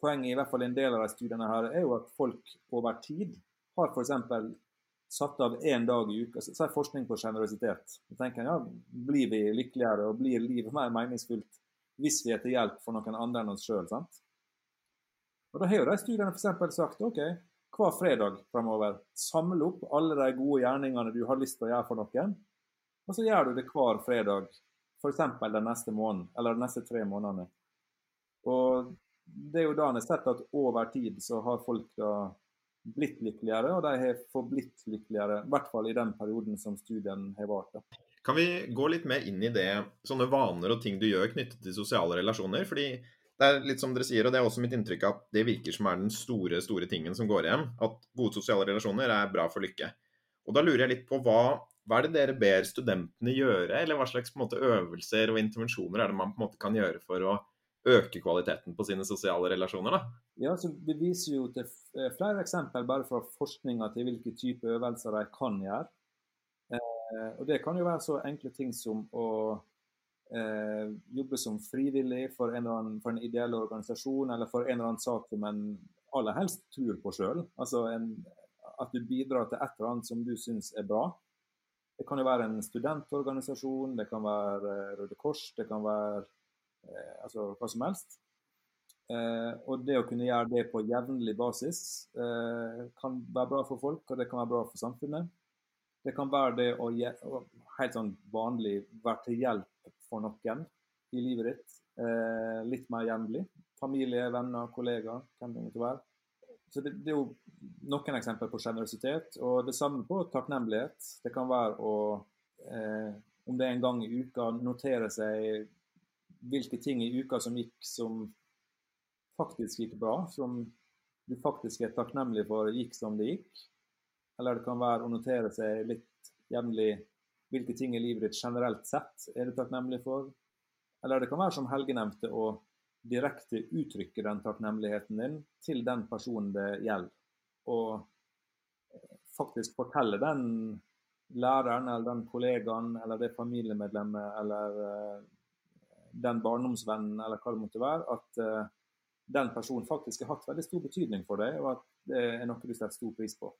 Poenget i hvert fall en del av de studiene her er jo at folk over tid har f.eks. satt av én dag i uka. Så er forskning på sjenerøsitet. Ja, blir vi lykkeligere og blir livet mer meningsfullt hvis vi er til hjelp for noen andre enn oss sjøl? Og Da har jo de studiene f.eks. sagt OK, hver fredag framover samle opp alle de gode gjerningene du har lyst til å gjøre for noen, og så gjør du det hver fredag F.eks. den neste måneden, eller de neste tre månedene. Og det er jo da en har sett at over tid så har folk da blitt lykkeligere, og de har forblitt lykkeligere. I hvert fall i den perioden som studien har vart. Kan vi gå litt mer inn i det, sånne vaner og ting du gjør knyttet til sosiale relasjoner? Fordi det er litt som dere sier, og det er også mitt inntrykk at det virker som er den store, store tingen som går igjen. At gode sosiale relasjoner er bra for lykke. Og da lurer jeg litt på hva hva er det dere ber studentene gjøre, eller hva slags måte, øvelser og intervensjoner er det man på en måte kan gjøre for å øke kvaliteten på sine sosiale relasjoner? da? Ja, så Vi viser jo til eh, flere eksempel bare fra forskninga til hvilke type øvelser de kan gjøre. Eh, og Det kan jo være så enkle ting som å eh, jobbe som frivillig for en, annen, for en ideell organisasjon, eller for en eller annen sak som en aller helst tror på sjøl. Altså at du bidrar til et eller annet som du syns er bra. Det kan jo være en studentorganisasjon, det kan være eh, Røde Kors, det kan være eh, altså hva som helst. Eh, og det å kunne gjøre det på jevnlig basis eh, kan være bra for folk, og det kan være bra for samfunnet. Det kan være det å helt sånn vanlig være til hjelp for noen i livet ditt. Eh, litt mer jevnlig. Familie, venner, kollegaer, hvem det måtte være. Så det, det, er jo noen eksempler på sjenerøsitet. Og det samme på takknemlighet. Det kan være å, eh, om det er en gang i uka, notere seg hvilke ting i uka som gikk som faktisk gikk bra, som du faktisk er takknemlig for gikk som det gikk. Eller det kan være å notere seg litt jevnlig hvilke ting i livet ditt generelt sett er du takknemlig for. Eller det kan være, som Helge nevnte, å direkte uttrykke den takknemligheten din til den personen det gjelder. Og eh, faktisk fortelle den læreren eller den kollegaen eller det familiemedlemmet eller uh, den barndomsvennen eller hva det måtte være, at uh, den personen faktisk har hatt veldig stor betydning for deg, og at det er noe du setter stor pris på.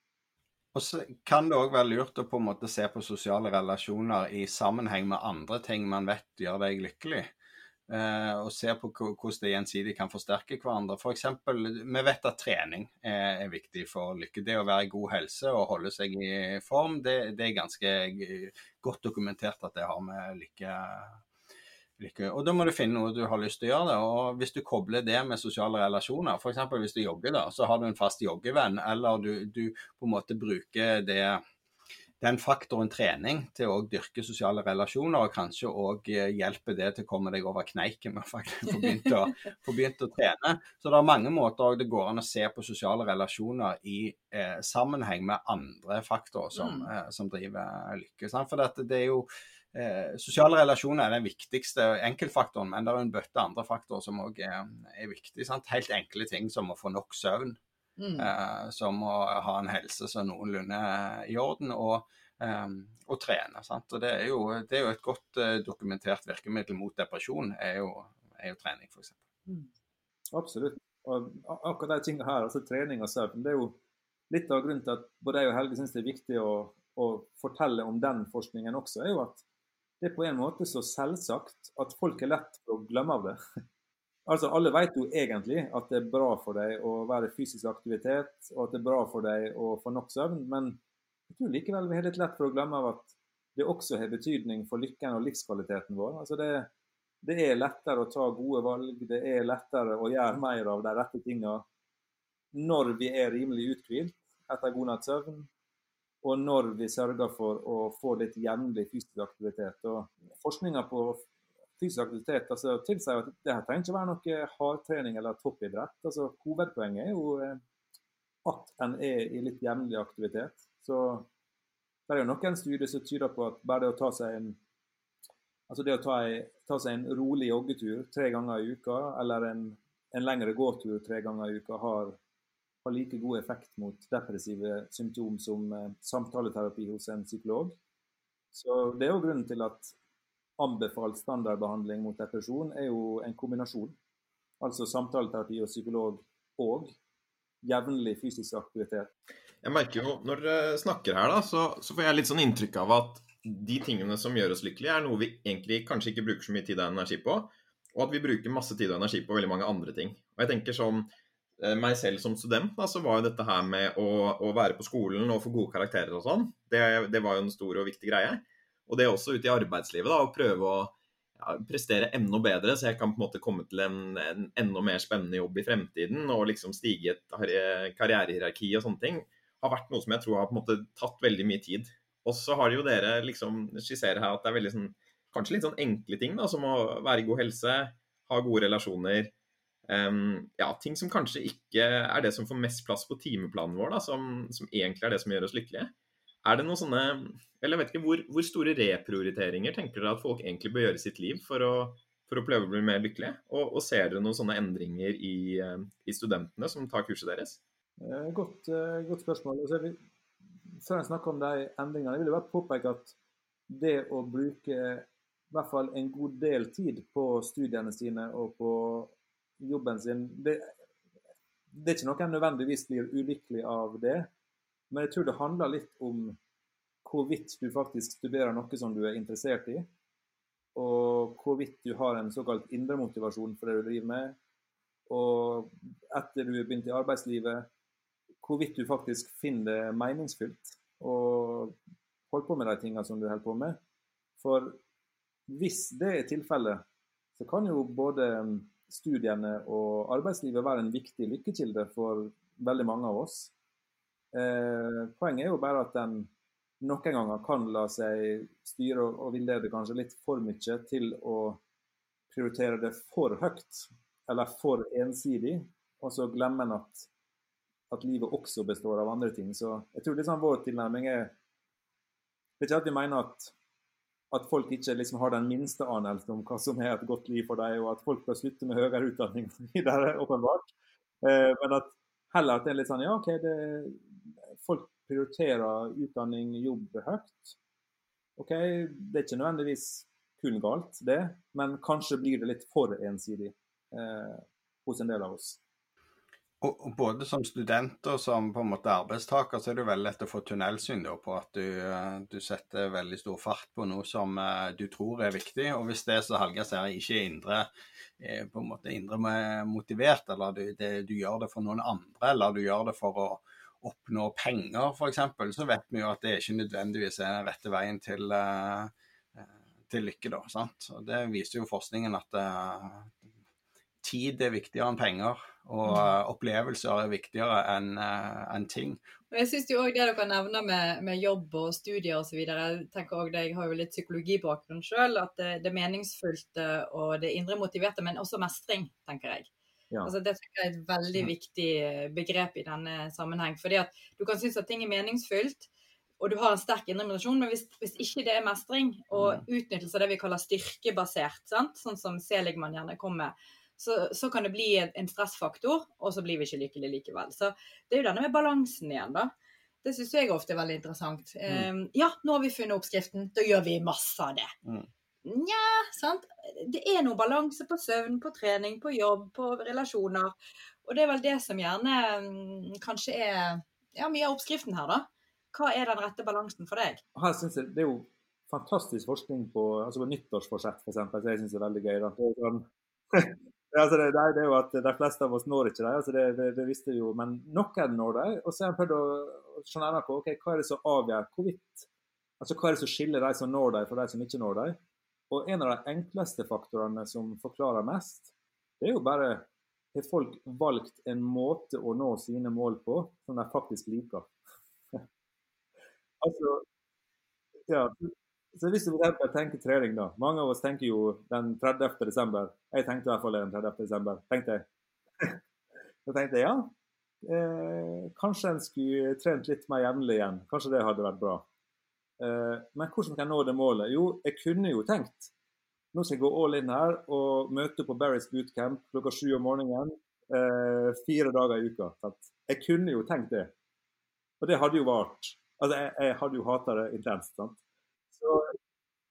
Og så kan det òg være lurt å på en måte se på sosiale relasjoner i sammenheng med andre ting man vet gjør deg lykkelig. Uh, og ser på hvordan det gjensidig kan forsterke hverandre. For eksempel, vi vet at trening er, er, viktig for lykke. Det å være i god helse og holde seg i form, det, det er ganske godt dokumentert at det har med lykke, lykke Og Da må du finne noe du har lyst til å gjøre. det, og Hvis du kobler det med sosiale relasjoner, f.eks. hvis du jogger, da, så har du en fast joggevenn, eller du, du på en måte bruker det den faktoren trening til å dyrke sosiale relasjoner, og kanskje òg hjelpe det til å komme deg over kneiken med faktisk få begynt å, få begynt å trene. Så det er mange måter det går an å se på sosiale relasjoner i eh, sammenheng med andre faktorer som, mm. eh, som driver lykke. Sant? For dette, det er jo Eh, sosiale relasjoner er den viktigste enkeltfaktoren, men det er en bøtte andre faktorer som òg er, er viktige. Helt enkle ting som å få nok søvn. Mm. Eh, som å ha en helse som noenlunde i orden, og, um, og trene. Sant? Og det er, jo, det er, jo, et godt uh, dokumentert virkemiddel mot depresjon, er jo, er jo trening, f.eks. Mm. Absolutt. Og akkurat de tingene her, altså trening og søvn, det er jo litt av grunnen til at både jeg og Helge syns det er viktig å, å, fortelle om den forskningen også, er jo at det er på en måte så selvsagt at folk er lett for å glemme av det. Altså, Alle vet jo egentlig at det er bra for deg å være i fysisk aktivitet, og at det er bra for deg å få nok søvn, men jeg tror likevel vi har litt lett for å glemme av at det også har betydning for lykken og livskvaliteten vår. Altså det, det er lettere å ta gode valg, det er lettere å gjøre mer av de rette tingene når vi er rimelig uthvilt etter god natts søvn, og når vi sørger for å få litt jevnlig fysisk aktivitet. Og Forskninga på fysisk aktivitet altså, tilsier at det her trenger ikke være noe hardtrening eller toppidrett. Altså, hovedpoenget er jo eh, at en er i litt jevnlig aktivitet. Så det er jo noen studier som tyder på at bare det å ta seg en altså det å ta, ei, ta seg en rolig joggetur tre ganger i uka, eller en, en lengre gåtur tre ganger i uka, har, har, like god effekt mot depressive symptom som eh, samtaleterapi hos en psykolog. Så Det er jo grunnen til at anbefalt standardbehandling mot depresjon er jo en kombinasjon. Altså samtaleterapi og psykolog og jevnlig fysisk aktivitet. Jeg merker jo, Når dere snakker her, da, så, så, får jeg litt sånn inntrykk av at de tingene som gjør oss lykkelige, er noe vi egentlig kanskje ikke bruker så mye tid og energi på. Og at vi bruker masse tid og energi på veldig mange andre ting. Og jeg tenker eh, meg selv som student, da, så var jo dette her med å, å være på skolen og få gode karakterer og sånn, det, det, var jo en stor og viktig greie. Og det også ute i arbeidslivet, da, å prøve å ja, prestere enda bedre, så jeg kan på en måte komme til en, en enda mer spennende jobb i fremtiden og liksom stige i et karrierehierarki og sånne ting, har vært noe som jeg tror har på en måte tatt veldig mye tid. Og så har jo dere liksom skisserer her at det er veldig sånn kanskje litt sånn enkle ting, da, som å være i god helse, ha gode relasjoner. Um, ja, ting som kanskje ikke er det som får mest plass på timeplanen vår, da, som, som, egentlig er det som gjør oss lykkelige. Er det noen sånne Eller jeg vet ikke, hvor, hvor store reprioriteringer tenker dere at folk egentlig bør gjøre i sitt liv for å, for å prøve å bli mer lykkelige? Og, og ser dere noen sånne endringer i, i studentene som tar kurset deres? Eh, godt, eh, godt spørsmål. Altså, før jeg snakker om de endringene, jeg vil bare påpeke at det å bruke i hvert fall en god del tid på studiene sine og på jobben sin. Det, det er ikke noe en nødvendigvis blir ulykkelig av det, men jeg tror det handler litt om hvorvidt du faktisk studerer noe som du er interessert i, og hvorvidt du har en såkalt indre motivasjon for det du driver med. Og etter du har begynt i arbeidslivet, hvorvidt du faktisk finner det meningsfylt å holde på med de tingene som du holder på med. For hvis det er tilfellet, så kan jo både studiene og arbeidslivet være en viktig lykkekilde for veldig mange av oss. Eh, poenget er jo bare at den noen ganger kan la seg styre og villede kanskje litt for mye til å prioritere det for høyt eller for ensidig, og så glemmer en at, at, livet også består av andre ting. Så jeg tror liksom vår tilnærming er Det er ikke at vi mener at at folk ikke liksom har den minste anelse om hva som er et godt liv for dem, og at folk bør slutte med høyere utdanning videre, åpenbart. Eh, men at heller at det er litt sånn Ja, OK, det, folk prioriterer utdanning, jobb høyt. OK, det er ikke nødvendigvis kun galt, det, men kanskje blir det litt for ensidig eh, hos en del av oss. Og, og, både som student og som på en måte arbeidstaker, så er det jo veldig lett å få tunnelsyn da, på at du, eh, du, setter veldig stor fart på noe som uh, du tror er viktig. Og hvis det som Hallgeir sier, ikke er indre, eh, på en måte indre motivert, eller du, det, du, gjør det for noen andre, eller du gjør det for å oppnå penger f.eks., så vet vi jo at det ikke nødvendigvis er den rette veien til, til lykke. da, sant? Og Det viser jo forskningen at tid er viktigere enn penger. Og uh, opplevelser er viktigere enn uh, en ting. Og jeg synes jo også Det dere nevner med, med jobb og studier osv. Jeg jeg har jo litt psykologibakgrunn sjøl. At det, det meningsfylte og det indre motiverte, men også mestring, tenker jeg. Ja. Altså, det jeg er et veldig viktig begrep i denne sammenheng. fordi at Du kan synes at ting er meningsfylt, og du har en sterk indre motivasjon, men hvis, hvis, ikke det er mestring og mm. utnyttelse av det vi kaller styrkebasert, sant? sånn som Seligman gjerne kommer med, så, så, kan det bli en stressfaktor, og så blir vi ikke lykkelige likevel. Så det er jo denne med balansen igjen, da. Det syns jeg ofte er veldig interessant. Mm. Um, ja, nå har vi funnet oppskriften, da gjør vi masse av det. Mm. Nja, sant. Det er noe balanse på søvn, på trening, på jobb, på relasjoner. Og det er vel det som gjerne um, kanskje er ja, mye av oppskriften her, da. Hva er den rette balansen for deg? Her synes jeg Det er jo fantastisk forskning på, altså på nyttårsforsett, f.eks. For jeg syns det er veldig gøy. da. Det altså det, det, er jo at De fleste av oss når ikke dem, altså det, det, det, visste vi jo. Men noen når dem. Og så har jeg prøvd å se nærmere på okay, hva er det som avgjør hvorvidt altså Hva er det som skiller de som når dem, fra de som ikke når dem. Og en av de enkleste faktorene som forklarer mest, det er jo bare har folk valgt en måte å nå sine mål på som de faktisk liker. altså ja, så hvis du for tenker trening, da. Mange av oss tenker jo den 30. desember. Jeg tenkte i hvert fall den 30. desember. tenkte jeg. Så tenkte jeg ja, eh, kanskje en skulle trent litt mer jevnlig igjen. Kanskje det hadde vært bra. Eh, men hvordan kan jeg nå det målet? Jo, jeg kunne jo tenkt nå skal jeg gå all in her og møte på Barry's bootcamp klokka sju om morgenen eh, fire dager i uka. Sant? Jeg kunne jo tenkt det. Og det hadde jo vart. Altså, jeg, jeg hadde jo hata det intenst. sant? Så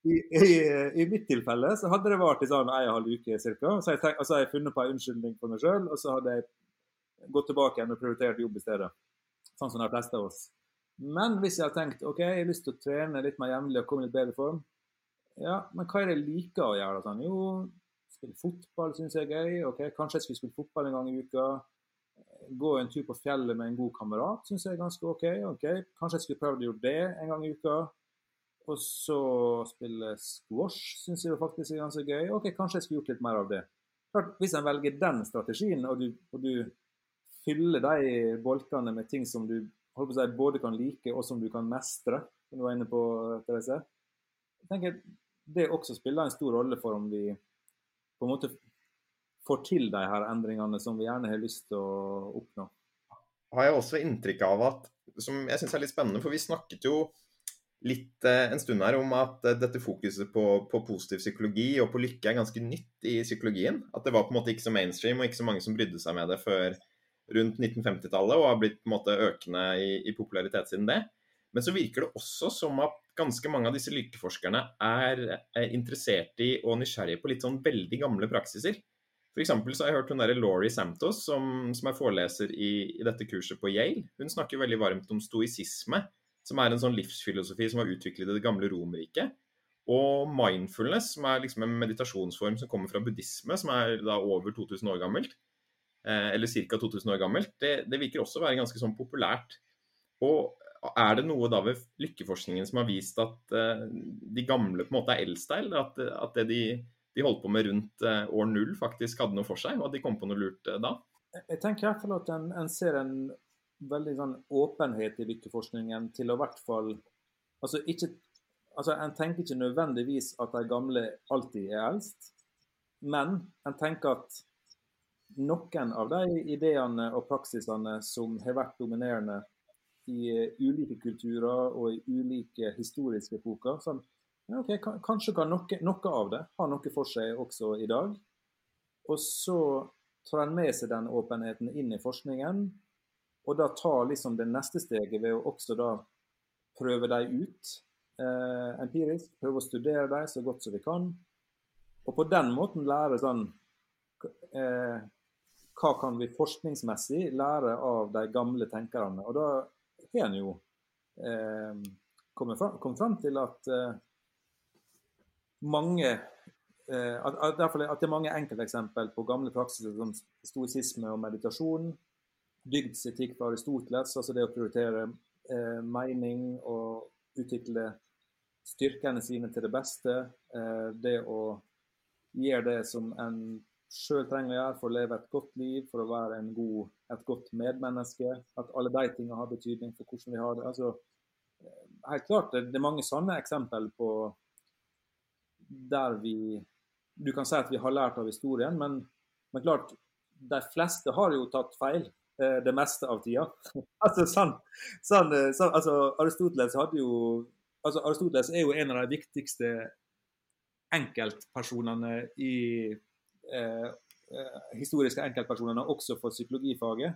i, i, i, mitt tilfelle så hadde det vart i sånn en halv uke ca. Så jeg tenk, altså, jeg funnet på en unnskyldning for meg sjøl, og så hadde jeg gått tilbake igjen og prioritert jobb i stedet. Sånn som de fleste av oss. Men hvis jeg har tenkt ok, jeg har lyst til å trene litt mer jevnlig og komme i litt bedre form, ja, men hva er det jeg liker å gjøre? Sånn? Jo, spille fotball syns jeg er gøy. ok, Kanskje jeg skulle spille fotball en gang i uka. Gå en tur på fjellet med en god kamerat syns jeg er ganske OK. ok, Kanskje jeg skulle prøvd å gjøre det en gang i uka. Og så spille squash syns jeg faktisk er ganske gøy. ok, Kanskje jeg skulle gjort litt mer av det. Klart, Hvis en velger den strategien, og du, og du fyller de bolkene med ting som du si, både kan like og som du kan mestre, som du var inne på, Therese. Jeg tenker Det også spiller en stor rolle for om vi på en måte får til de her endringene som vi gjerne har lyst til å oppnå. Har jeg også inntrykk av at, som jeg syns er litt spennende, for vi snakket jo litt eh, en stund her om at eh, dette fokuset på, på, positiv psykologi og på lykke er ganske nytt i psykologien. At det var på en måte ikke så mainstream og ikke så mange som brydde seg med det før rundt 1950-tallet og har blitt på en måte økende i, i, popularitet siden det. Men så virker det også som at ganske mange av disse lykkeforskerne er, er interessert i og nysgjerrige på litt sånn veldig gamle praksiser. For så har jeg hørt hun der Laurie Santos, som, som er foreleser i, i, dette kurset på Yale. Hun snakker veldig varmt om stoisisme, som er en sånn livsfilosofi som var utviklet i det gamle Romerriket. Og mindfulness, som er liksom en meditasjonsform som kommer fra buddhisme, som er da over 2000 år gammelt. Eh, eller ca. 2000 år gammelt, det, det, virker også å være ganske sånn populært. Og er det noe da ved lykkeforskningen som har vist at uh, de gamle på en måte er eldste, eller at, at det de, de, holdt på med rundt uh, år null faktisk hadde noe for seg, og at de kom på noe lurt da? Jeg tenker i hvert fall at en, en ser en veldig sånn åpenhet i lykkeforskningen til å i hvert fall altså ikke altså En tenker ikke nødvendigvis at de gamle alltid er eldst, men en tenker at noen av de ideene og praksisene som har vært dominerende i ulike kulturer og i ulike historiske epoker. Sånn, okay, kanskje kan noe, noe, av det ha noe for seg også i dag. Og så tar en med seg den åpenheten inn i forskningen, og da tar liksom det neste steget ved å også da prøve dem ut eh, empirisk. Prøve å studere dem så godt som vi kan. Og på den måten lære sånn eh, hva kan vi forskningsmessig lære av de gamle tenkerne. Og da har en jo eh, kommet, fram, kommet, fram, til at eh, mange eh, at, at, at, det er mange enkelteksempel på gamle praksiser som stoisisme og meditasjon. Dygdsetikk fra Aristoteles, altså det å prioritere eh, mening og utvikle styrkene sine til det beste. Eh, det å gjøre det som en sjøl trenger å gjøre for å leve et godt liv, for å være god, et godt medmenneske. At alle de tingene har betydning for hvordan vi har det. Altså, eh, helt klart, det, er mange sånne eksempel på der vi Du kan si at vi har lært av historien, men, men klart, de fleste har jo tatt feil det meste av tida. altså, sånn, sånn, sånn, altså, Aristoteles hadde jo altså, Aristoteles er jo en av de viktigste enkeltpersonene i Eh, eh, historiske enkeltpersonene også for psykologifaget.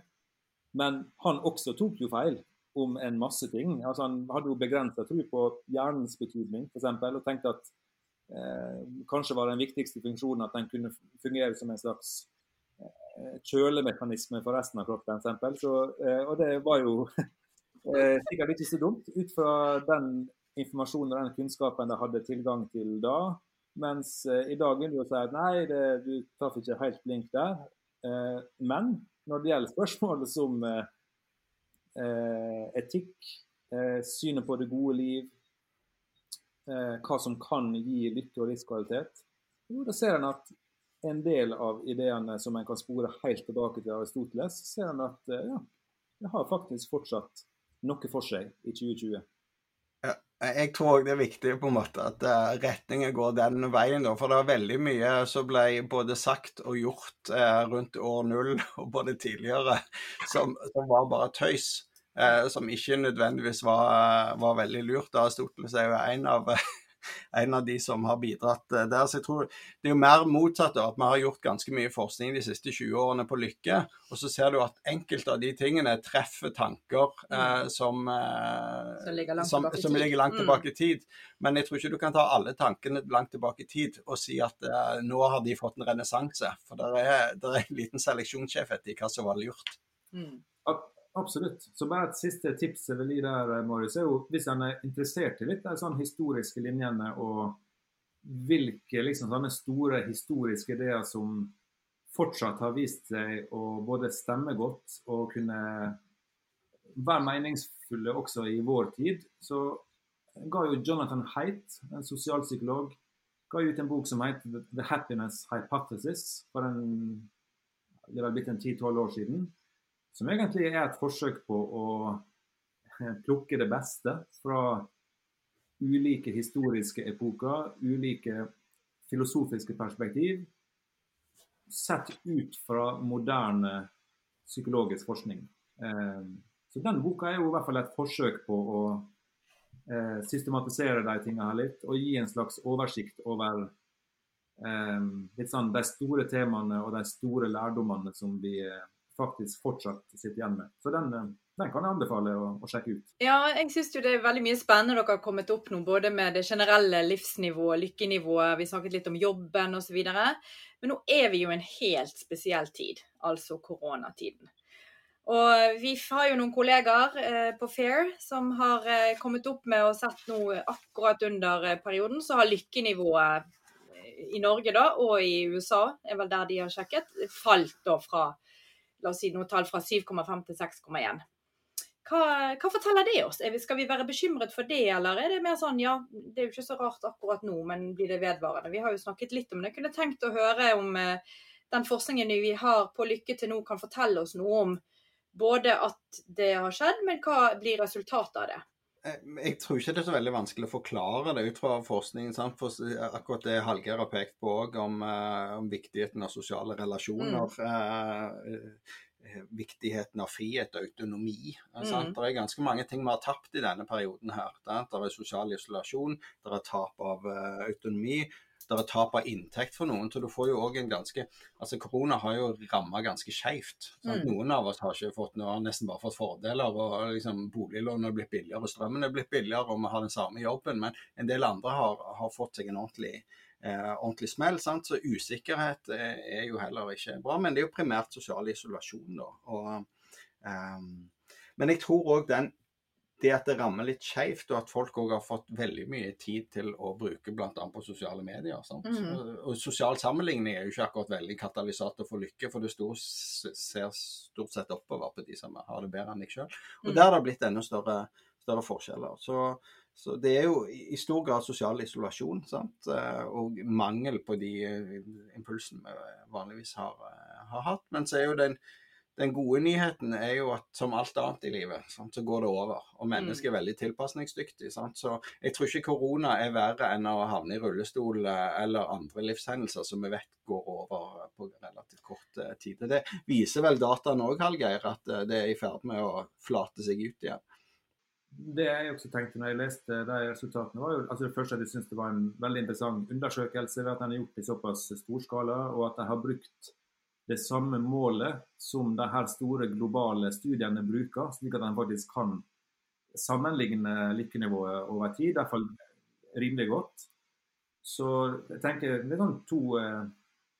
Men han også tok jo feil om en masse ting. Altså, han hadde jo begrensa tro på hjernens betydning, f.eks., og tenkte at eh, kanskje var den viktigste funksjonen at den kunne fungere som en slags eh, kjølemekanisme for resten av kroppen, f.eks. Eh, og det var jo eh, sikkert ikke så dumt, ut fra den informasjonen og den kunnskapen de hadde tilgang til da. Mens eh, i dag vil du jo si at nei, det, du traff ikke helt blink der. Eh, men når det gjelder spørsmålet som eh, eh etikk, eh, synet på det gode liv, eh, hva som kan gi lykke og livskvalitet, da ser en at en del av ideene som en kan spore helt tilbake til Aristoteles, ser en at ja, det har faktisk fortsatt noe for seg i 2020. Jeg tror òg det er viktig på en måte at uh, retningen går den veien. Da, for det er veldig mye som ble både sagt og gjort uh, rundt år null og både tidligere som, som var bare tøys. Som ikke nødvendigvis var, var veldig lurt. Aristoteles er jo en av en av de som har bidratt eh, der. Så jeg tror det er jo mer motsatt. at Vi har gjort ganske mye forskning de siste 20 årene på lykke. Og så ser du at enkelte av de tingene treffer tanker eh, mm. som, eh, som, ligger langt, som, tilbake, som ligger langt mm. tilbake i tid. Men jeg tror ikke du kan ta alle tankene langt tilbake i tid og si at eh, nå har de fått en renessanse. For det er, er, en liten seleksjonssjef etter hva som var lurt. Mm. Absolutt. Så bare et siste tips jeg vil gi der, Marius, er jo hvis en er interessert i litt de sånn historiske linjene og hvilke liksom sånne store historiske ideer som fortsatt har vist seg å både stemme godt og kunne være meningsfulle også i vår tid, så ga jo Jonathan Haidt, en sosialpsykolog, ga ut en bok som heter The Happiness Hypothesis for en, det er blitt en 10-12 år siden som egentlig er et forsøk på å eh, plukke det beste fra ulike historiske epoker, ulike filosofiske perspektiv, sett ut fra moderne psykologisk forskning. Eh, så den boka er jo i hvert fall et forsøk på å eh, systematisere de tingene her litt, og gi en slags oversikt over litt sånn de store temaene og de store lærdommene som vi faktisk fortsatt sitter igjen med. Så den, eh, den kan jeg anbefale å, å, sjekke ut. Ja, jeg syns det er veldig mye spennende dere har kommet opp nå, både med det generelle livsnivået, lykkenivået, vi snakket litt om jobben osv. Men nå er vi jo i en helt spesiell tid, altså koronatiden. Og vi har jo noen kollegaer eh, på Fair som har eh, kommet opp med og sett nå akkurat under eh, perioden, så har lykkenivået eh, i Norge da, og i USA, er vel der de har sjekket, falt da fra la oss si noen tall fra 7,5 til 6,1. Hva, hva, forteller det oss? Skal vi være bekymret for det, eller er det mer sånn ja, det er jo ikke så rart akkurat nå, men blir det vedvarende? Vi har jo snakket litt om det. Jeg kunne tenkt å høre om eh, den forskningen vi har på Lykke til nå kan fortelle oss noe om både at det har skjedd, men hva blir resultatet av det? Eh, jeg tror ikke det er så veldig vanskelig å forklare det ut fra forskningen. Sant? For akkurat det Hallgeir har pekt på òg, om, uh, om, viktigheten av sosiale relasjoner. Mm. Eh, viktigheten av frihet og autonomi. Mm. Det er ganske mange ting vi har tapt i denne perioden. her. Det er sosial isolasjon, det er tap av autonomi det er tap av inntekt for noen. Så du får jo òg en ganske Altså korona har jo ramma ganske skeivt. Mm. Noen av oss har ikke fått noe, har nesten bare fått fordeler. og liksom Boliglånet er blitt billigere, og strømmen er blitt billigere, og vi har den samme jobben. Men en del andre har, har fått seg en ordentlig, eh, ordentlig smell. Sant? Så usikkerhet er, er, jo heller ikke bra. Men det er jo primært sosial isolasjon, da. Og, eh, men jeg tror òg den det at det rammer litt skeivt, og at folk òg har fått veldig mye tid til å bruke bl.a. på sosiale medier. Mm. Og Sosial sammenligning er jo ikke akkurat veldig katalysator for lykke, for det stort, ser stort sett oppover på de som har det bedre enn deg sjøl. Og mm. der har det blitt enda større, større forskjeller. Så, så, det er jo i stor grad sosial isolasjon sant? Eh, og mangel på de eh, impulsene vi vanligvis har, eh, har hatt. Men så er jo den den gode nyheten er jo at som alt annet i livet, sant, så går det over. Og mennesket er mm. veldig tilpasningsdyktig. Sant? Så jeg tror ikke korona er verre enn å havne i rullestol eh, eller andre livshendelser som vi vet går over på relativt kort eh, tid. Det viser vel dataene òg, Hallgeir, at eh, det er i ferd med å flate seg ut igjen. Det jeg også tenkte når jeg leste de resultatene, var jo altså det første at jeg syntes det var en veldig interessant undersøkelse ved at den er gjort i såpass stor skala, og at de har brukt det samme målet som de her store globale studiene bruker, slik at en faktisk kan sammenligne lykkenivået over tid, i hvert fall rimelig godt. Så jeg tenker det er sånn to, eh,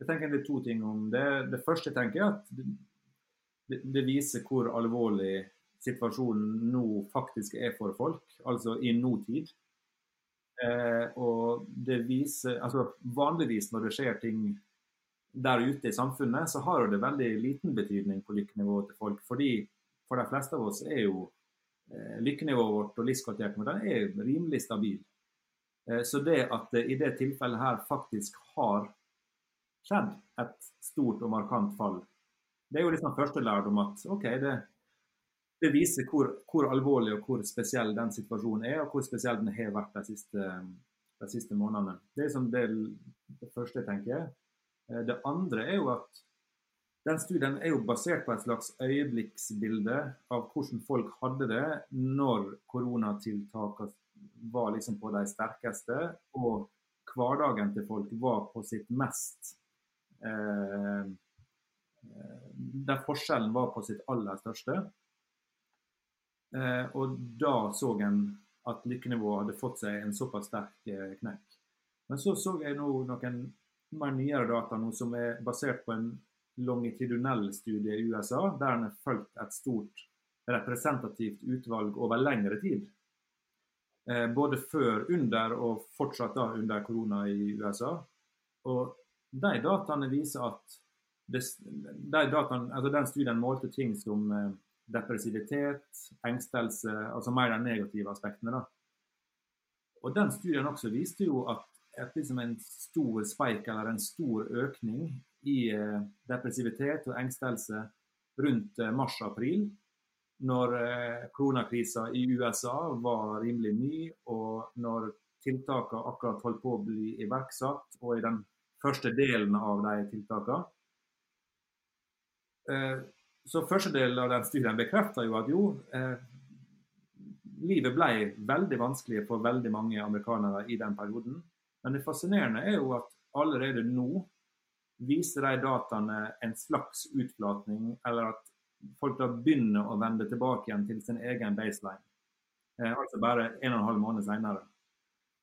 jeg tenker det er to ting om det. Det første jeg tenker er at det, viser hvor alvorlig situasjonen nå faktisk er for folk, altså i nåtid. Eh, og det viser altså Vanligvis når det skjer ting der ute i samfunnet, så har det veldig liten betydning på lykkenivået til folk. Fordi for de fleste av oss er jo eh, lykkenivået vårt og livskvaliteten vår er rimelig stabil. Eh, så det at det i det tilfellet her faktisk har skjedd et stort og markant fall, det er jo liksom første lærdom at OK, det, det viser hvor, hvor, alvorlig og hvor spesiell den situasjonen er, og hvor spesiell den har vært de siste, de siste månedene. Det er liksom det, det første jeg tenker. Eh, det andre er jo at den studien er jo basert på et slags øyeblikksbilde av hvordan folk hadde det når koronatiltakene var liksom på de sterkeste, og hverdagen til folk var på sitt mest eh, Der forskjellen var på sitt aller største. Eh, og da så en at lykkenivået hadde fått seg en såpass sterk eh, knekk. Men så så jeg nå noen mer nyere data nå som er basert på en longitudinell studie i USA, der en har fulgt et stort representativt utvalg over lengre tid. Eh, både før, under og fortsatt da under korona i USA. Og de dataene viser at de dataene, altså den studien målte ting som eh, depressivitet, engstelse, altså mer de negative aspektene. da. Og den studien også viste jo at et, liksom en stor spike eller en stor økning i eh, depressivitet og engstelse rundt eh, mars-april, når eh, koronakrisa i USA var rimelig ny, og når tiltakene akkurat holdt på å bli iverksatt, og i den første delen av de tiltakene. Så første del av den studien bekrefter jo at jo, livet ble veldig vanskelig for veldig mange amerikanere i den perioden. Men det fascinerende er jo at allerede nå viser de dataene en slags utflatning, eller at folk da begynner å vende tilbake igjen til sin egen baseline. Eh, altså bare en og en halv måned senere.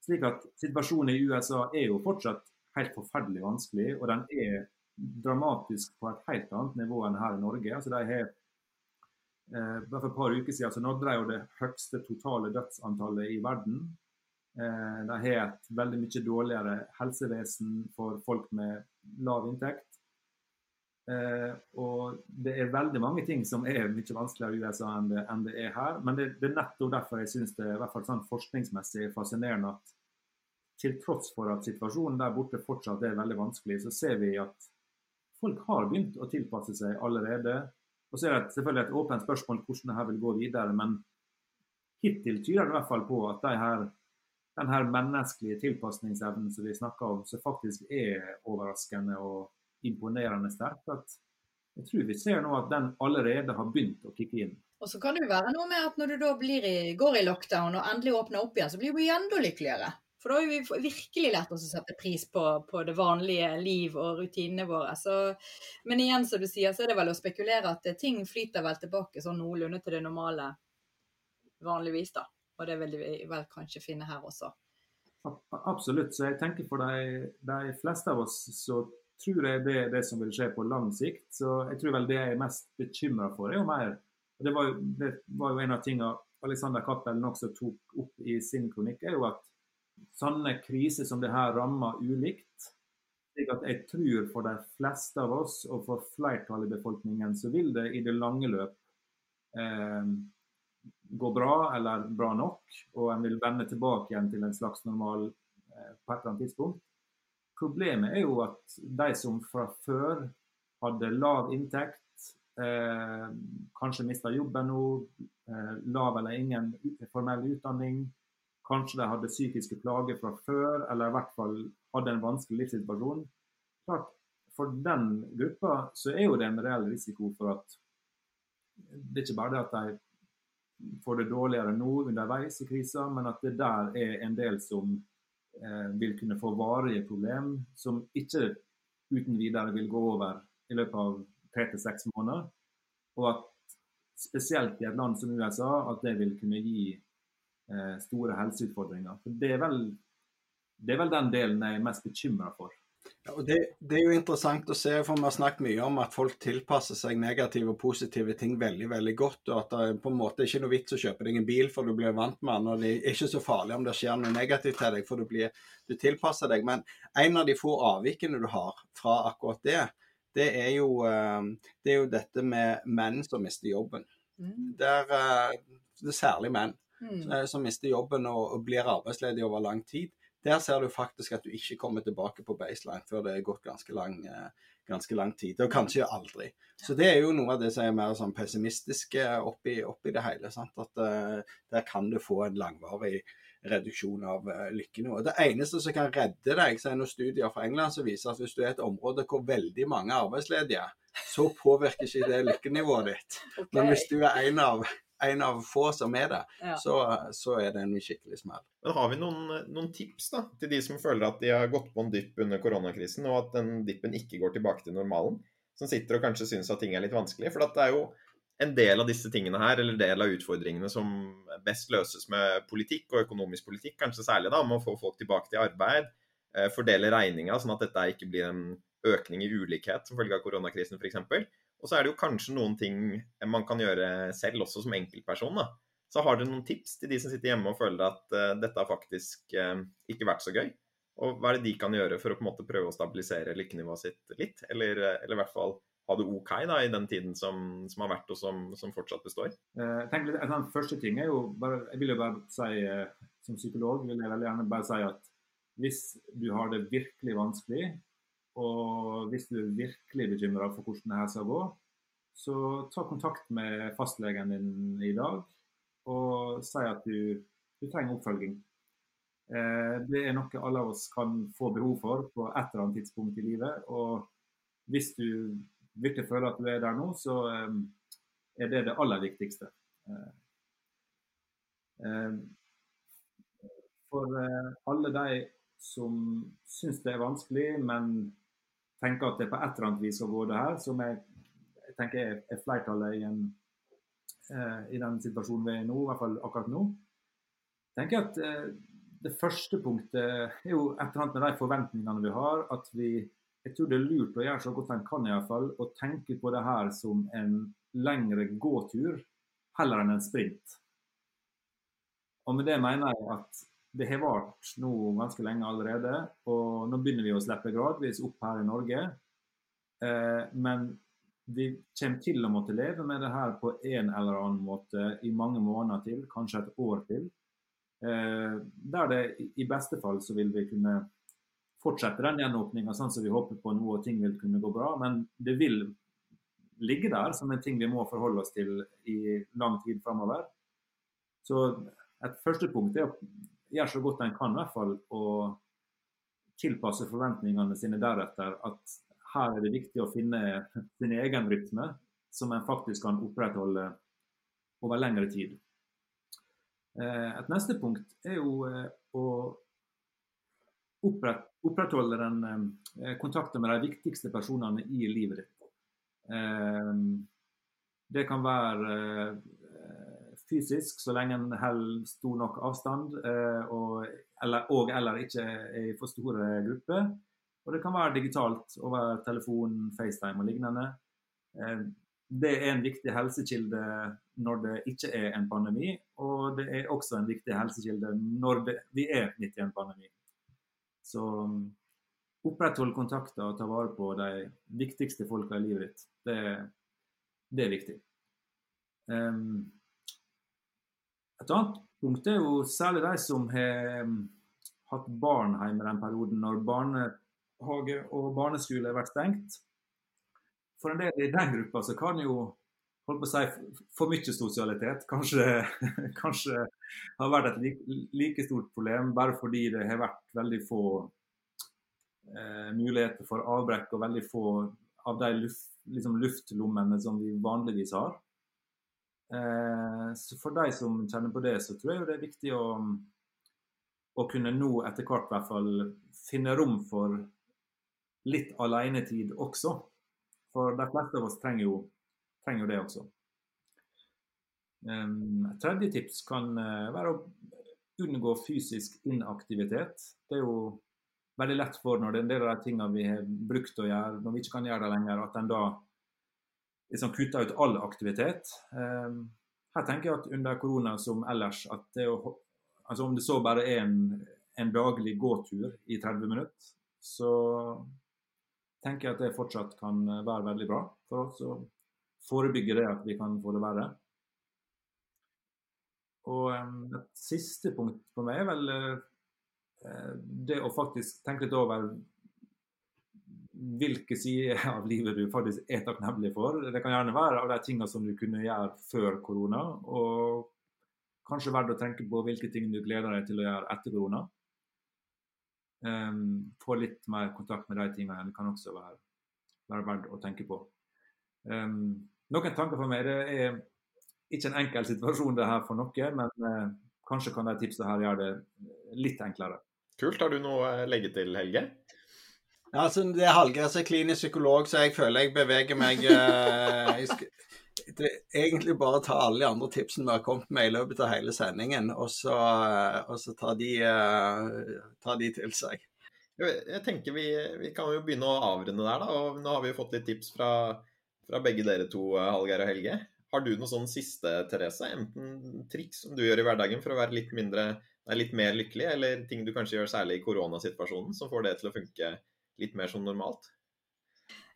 Slik at situasjonen i USA er jo fortsatt helt forferdelig vanskelig, og den er dramatisk på et helt annet nivå enn her i Norge. Altså de har eh, For et par uker siden så nådde de jo det høyeste totale dødsantallet i verden. Eh, de har et veldig mye dårligere helsevesen for folk med lav inntekt. Eh, og det er veldig mange ting som er mye vanskeligere i USA enn det, det er her. Men det, det, er nettopp derfor jeg syns det er i hvert fall sånn forskningsmessig fascinerende at til tross for at situasjonen der borte fortsatt er veldig vanskelig, så ser vi at folk har begynt å tilpasse seg allerede. Og så er det selvfølgelig et åpent spørsmål hvordan det her vil gå videre, men hittil tyder det i hvert fall på at de her den her menneskelige tilpasningsevnen som vi snakker om, som faktisk er overraskende og imponerende sterk. at jeg tror vi ser nå at den allerede har begynt å kicke inn. Og så kan det jo være noe med at når du da i, går i lockdown og endelig åpner opp igjen, så blir vi enda lykkeligere. For da har vi virkelig lært oss å sette pris på, på det vanlige liv og rutinene våre. Så, men igjen, som du sier, så er det vel å spekulere at ting flyter vel tilbake sånn noenlunde til det normale vanligvis, da. Og det vil vi vel kanskje finne her også. Absolutt. Så jeg tenker for de, de fleste av oss så tror jeg det er det som vil skje på lang sikt. Så jeg tror vel det jeg er mest bekymra for, er jo mer det var, jo, det var jo en av tingene Alexander Cappelen også tok opp i sin kronikk, er jo at sånne kriser som det her rammer ulikt. slik at jeg tror for de fleste av oss, og for flertallet i befolkningen, så vil det i det lange løp eh, går bra eller bra nok, og en vil vende tilbake igjen til en slags normal eh, på et eller annet tidspunkt. Problemet er jo at de som fra før hadde lav inntekt, eh, kanskje mista jobben nå, eh, lav eller ingen formell utdanning, kanskje de hadde psykiske plager fra før, eller i hvert fall hadde en vanskelig livssituasjon. Klart, For den gruppa så er jo det en reell risiko for at det er ikke bare det at de får det dårligere nå underveis i krisa, men at det der er en del som eh, vil kunne få varige problem, som ikke uten videre vil gå over i løpet av tre til seks måneder. Og at spesielt i et land som USA at det vil kunne gi eh, store helseutfordringer. For det er, vel, det er vel den delen jeg er mest bekymra for. Det, det, er jo interessant å se, for vi har snakket mye om at folk tilpasser seg negative og positive ting veldig veldig godt. og At det på en måte ikke er noe vits å kjøpe deg en bil for du blir vant med den. og Det er ikke så farlig om det skjer noe negativt til deg, for du, blir, du tilpasser deg. Men en av de få avvikene du har fra akkurat det, det er jo, eh, det er jo dette med menn som mister jobben. Mm. Det, er, eh, det er særlig menn mm. Eh, som mister jobben og, og blir arbeidsledige over lang tid. Der ser du faktisk at du ikke kommer tilbake på baseline før det er gått ganske lang, eh, ganske lang tid. Og kanskje aldri. Så det er jo noe av det som er mer sånn pessimistisk oppi, oppi det hele. Sant? At uh, der kan du få en langvarig reduksjon av uh, lykkenivået. Det eneste som kan redde deg, så er noen studier fra England som viser at hvis du er et område hvor veldig mange er arbeidsledige, så påvirker ikke det lykkenivået ditt. Okay. Men hvis du er en av en av få som er det, Ja. så, så er det en skikkelig smell. Men har vi noen, noen tips da, til de som føler at de har gått på en dypp under koronakrisen, og at den dippen ikke går tilbake til normalen? Som sitter og kanskje syns at ting er litt vanskelig? For at det er jo en del av disse tingene her, eller del av utfordringene som best løses med politikk og økonomisk politikk, kanskje særlig da, med å få folk tilbake til arbeid, eh, fordele regninga, sånn at dette ikke blir en økning i ulikhet som følge av koronakrisen f.eks. Og så er det jo kanskje noen ting man kan gjøre selv også som enkeltperson. da. Så har dere noen tips til de som sitter hjemme og føler at uh, dette har faktisk uh, ikke vært så gøy? Og hva er det de kan gjøre for å på en måte prøve å stabilisere lykkenivået sitt litt? Eller, eh, eller i hvert fall ha det OK da, i den tiden som, som har vært, og som, som fortsatt består? Eh, litt, en sånn første ting er jo bare, Jeg vil jo bare si eh, som psykolog vil jeg veldig gjerne bare si at hvis du har det virkelig vanskelig, og hvis du er virkelig bekymra for hvordan det her skal gå, så ta kontakt med fastlegen din i dag og si at du, du trenger oppfølging. Eh, det er noe alle av oss kan få behov for på et eller annet tidspunkt i livet. Og hvis du virkelig føler at du er der nå, så eh, er det det aller viktigste. Eh, For alle de som syns det er vanskelig, men tenker at det på et eller annet vis skal gå det her, som jeg, jeg tenker er, er flertallet i, en, eh, i den situasjonen vi er i nå, i hvert fall akkurat nå, tenker jeg at eh, det første punktet er jo et eller annet med de forventningene vi har, at vi jeg tror det er lurt å gjøre så godt en kan i hvert fall, å tenke på det her som en lengre gåtur heller enn en sprint. Og med det mener jeg at det har vart nå ganske lenge allerede, og nå begynner vi å slippe gradvis opp her i Norge. Eh, men vi kommer til å måtte leve med det her på en eller annen måte i mange måneder til, kanskje et år til. Eh, der det i beste fall så vil vi kunne fortsette den gjenåpninga sånn som vi håper på nå, og ting vil kunne gå bra. Men det vil ligge der som en ting vi må forholde oss til i lang tid framover. Så et første punkt er å gjøre så godt en kan, i hvert fall, og tilpasse forventningene sine deretter. At her er det viktig å finne sin egen rytme, som en faktisk kan opprettholde over lengre tid. Et neste punkt er jo å opprettholde den kontakten med de viktigste personene i livet ditt. Det kan være fysisk, så lenge en holder stor nok avstand og eller, og, eller ikke er i for store grupper. Og det kan være digitalt over telefon, FaceTime og lignende. Det er en viktig helsekilde når det ikke er en pandemi, og det er også en viktig helsekilde når det, vi er midt i en pandemi. Så oppretthold kontakter og ta vare på de viktigste folka i livet ditt. Det, det er viktig. Um, et annet punkt er jo særlig de som har hatt barn hjemme den perioden når barnehage og barneskole har vært stengt. For en del i den gruppa så kan jo holdt på å si, for mye sosialitet kanskje, kanskje har vært et like, like, stort problem, bare fordi det har vært veldig få eh, muligheter for avbrekk og veldig få av de luft, liksom luftlommene som vi vanligvis har. Eh, så For de som kjenner på det, så tror jeg det er viktig å, å kunne nå etter hvert hvert fall finne rom for litt alenetid også. For de fleste av oss trenger jo, trenger jo det også. Um, et tredje tips kan uh, være å unngå fysisk inaktivitet. Det er jo veldig lett for når det er en del av de tingene vi har brukt å gjøre, når vi ikke kan gjøre det lenger, at en da liksom kutta ut all aktivitet. Um, her tenker jeg at under korona som ellers, at det å, altså om det så bare er en, en daglig gåtur i 30 minutter, så tenker jeg at det fortsatt kan være veldig bra for oss Og forebygge det at vi kan få det verre. Og et siste punkt for meg er vel det å faktisk tenke litt over hvilke sider av livet du faktisk er takknemlig for. Det kan gjerne være av de tingene som du kunne gjøre før korona, og kanskje verdt å tenke på hvilke ting du gleder deg til å gjøre etter korona. Um, få litt mer kontakt med de tingene det kan også være, være verdt å tenke på. Um, noen tanker for meg det er ikke en enkel situasjon det her for noe, men uh, kanskje kan de tipsene her gjøre det litt enklere. Kult. Har du noe å legge til, Helge? Ja, altså, det er Hallgeir som er klinisk psykolog, så jeg føler jeg beveger meg eh, jeg skal, det egentlig bare ta alle de andre tipsene vi har kommet med i løpet av hele sendingen, og så, eh, og så ta, de, eh, ta, de, til seg. Jeg tenker vi, vi, kan jo begynne å avrunde der, da. og Nå har vi jo fått litt tips fra, fra begge dere to, Hallgeir og Helge. Har du noe sånn siste, Therese? Enten triks som du gjør i hverdagen for å være litt, mindre, litt mer lykkelig, eller ting du kanskje gjør særlig i koronasituasjonen som får det til å funke litt mer som normalt?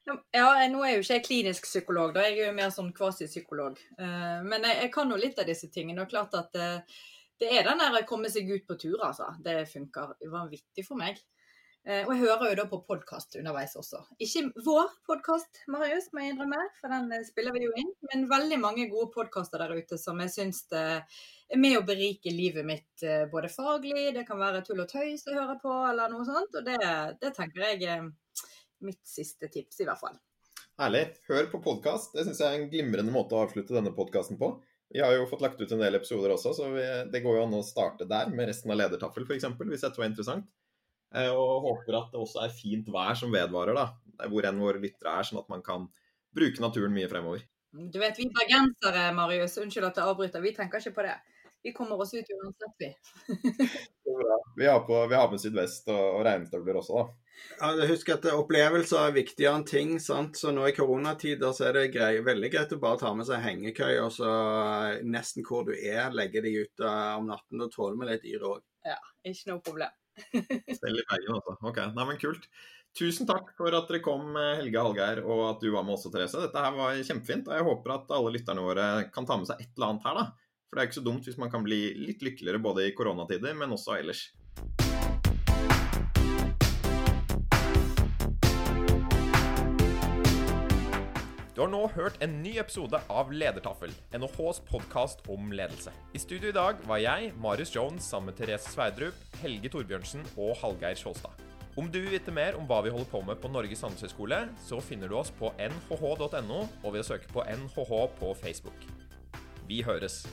Ja, nå er jo ikke jeg klinisk psykolog, da. jeg er jo mer sånn kvasipsykolog. Eh, men jeg, kan jo litt av disse tingene. Og klart at eh, det er den der å komme seg ut på tur, altså. Det funker vanvittig for meg. Eh, og jeg hører jo da på podkast underveis også. Ikke vår podkast, Marius, må jeg innrømme, for den spiller vi jo inn. Men veldig mange gode podkaster der ute som jeg syns er med å berike livet mitt både faglig, det kan være tull og tøys jeg hører på, eller noe sånt. Og det, det tenker jeg er mitt siste tips, i hvert fall. Herlig. Hør på podkast. Det syns jeg er en glimrende måte å avslutte denne podkasten på. Vi har jo fått lagt ut en del episoder også, så vi, det går jo an å starte der med resten av Ledertaffel f.eks., hvis dette var interessant. Eh, og håper at det også er fint vær som vedvarer, da. Hvor enn våre lyttere er, sånn at man kan bruke naturen mye fremover. Du vet, vi bergensere, Marius, unnskyld at jeg avbryter, vi tenker ikke på det. Vi kommer oss ut uansett, vi. vi, har på, vi har med sydvest og, og regnstøvler også, da. Ja, Husk at opplevelser er viktigere enn ting. sant? Så nå i koronatider så er det grei, veldig greit å bare ta med seg hengekøy og så eh, nesten hvor du er, legge deg ut om natten. Da tåler vi litt dyr òg. Ja, ikke noe problem. Stell i veien, altså. Ok, nei, men kult. Tusen takk for at dere kom, eh, Helge Hallgeir, og at du var med også, Therese. Dette her var kjempefint. og Jeg håper at alle lytterne våre kan ta med seg et eller annet her. da. For det er ikke så dumt hvis man kan bli litt lykkeligere både i koronatider, men også ellers. Du har nå hørt en ny episode av Ledertaffel, NHHs podkast om ledelse. I studio i dag var jeg, Marius Jones, sammen med Therese Sverdrup, Helge Torbjørnsen og Hallgeir Sjåstad. Om du vil vite mer om hva vi holder på med på Norges handelshøyskole, så finner du oss på nhh.no og ved å søke på NHH på Facebook. Vi høres!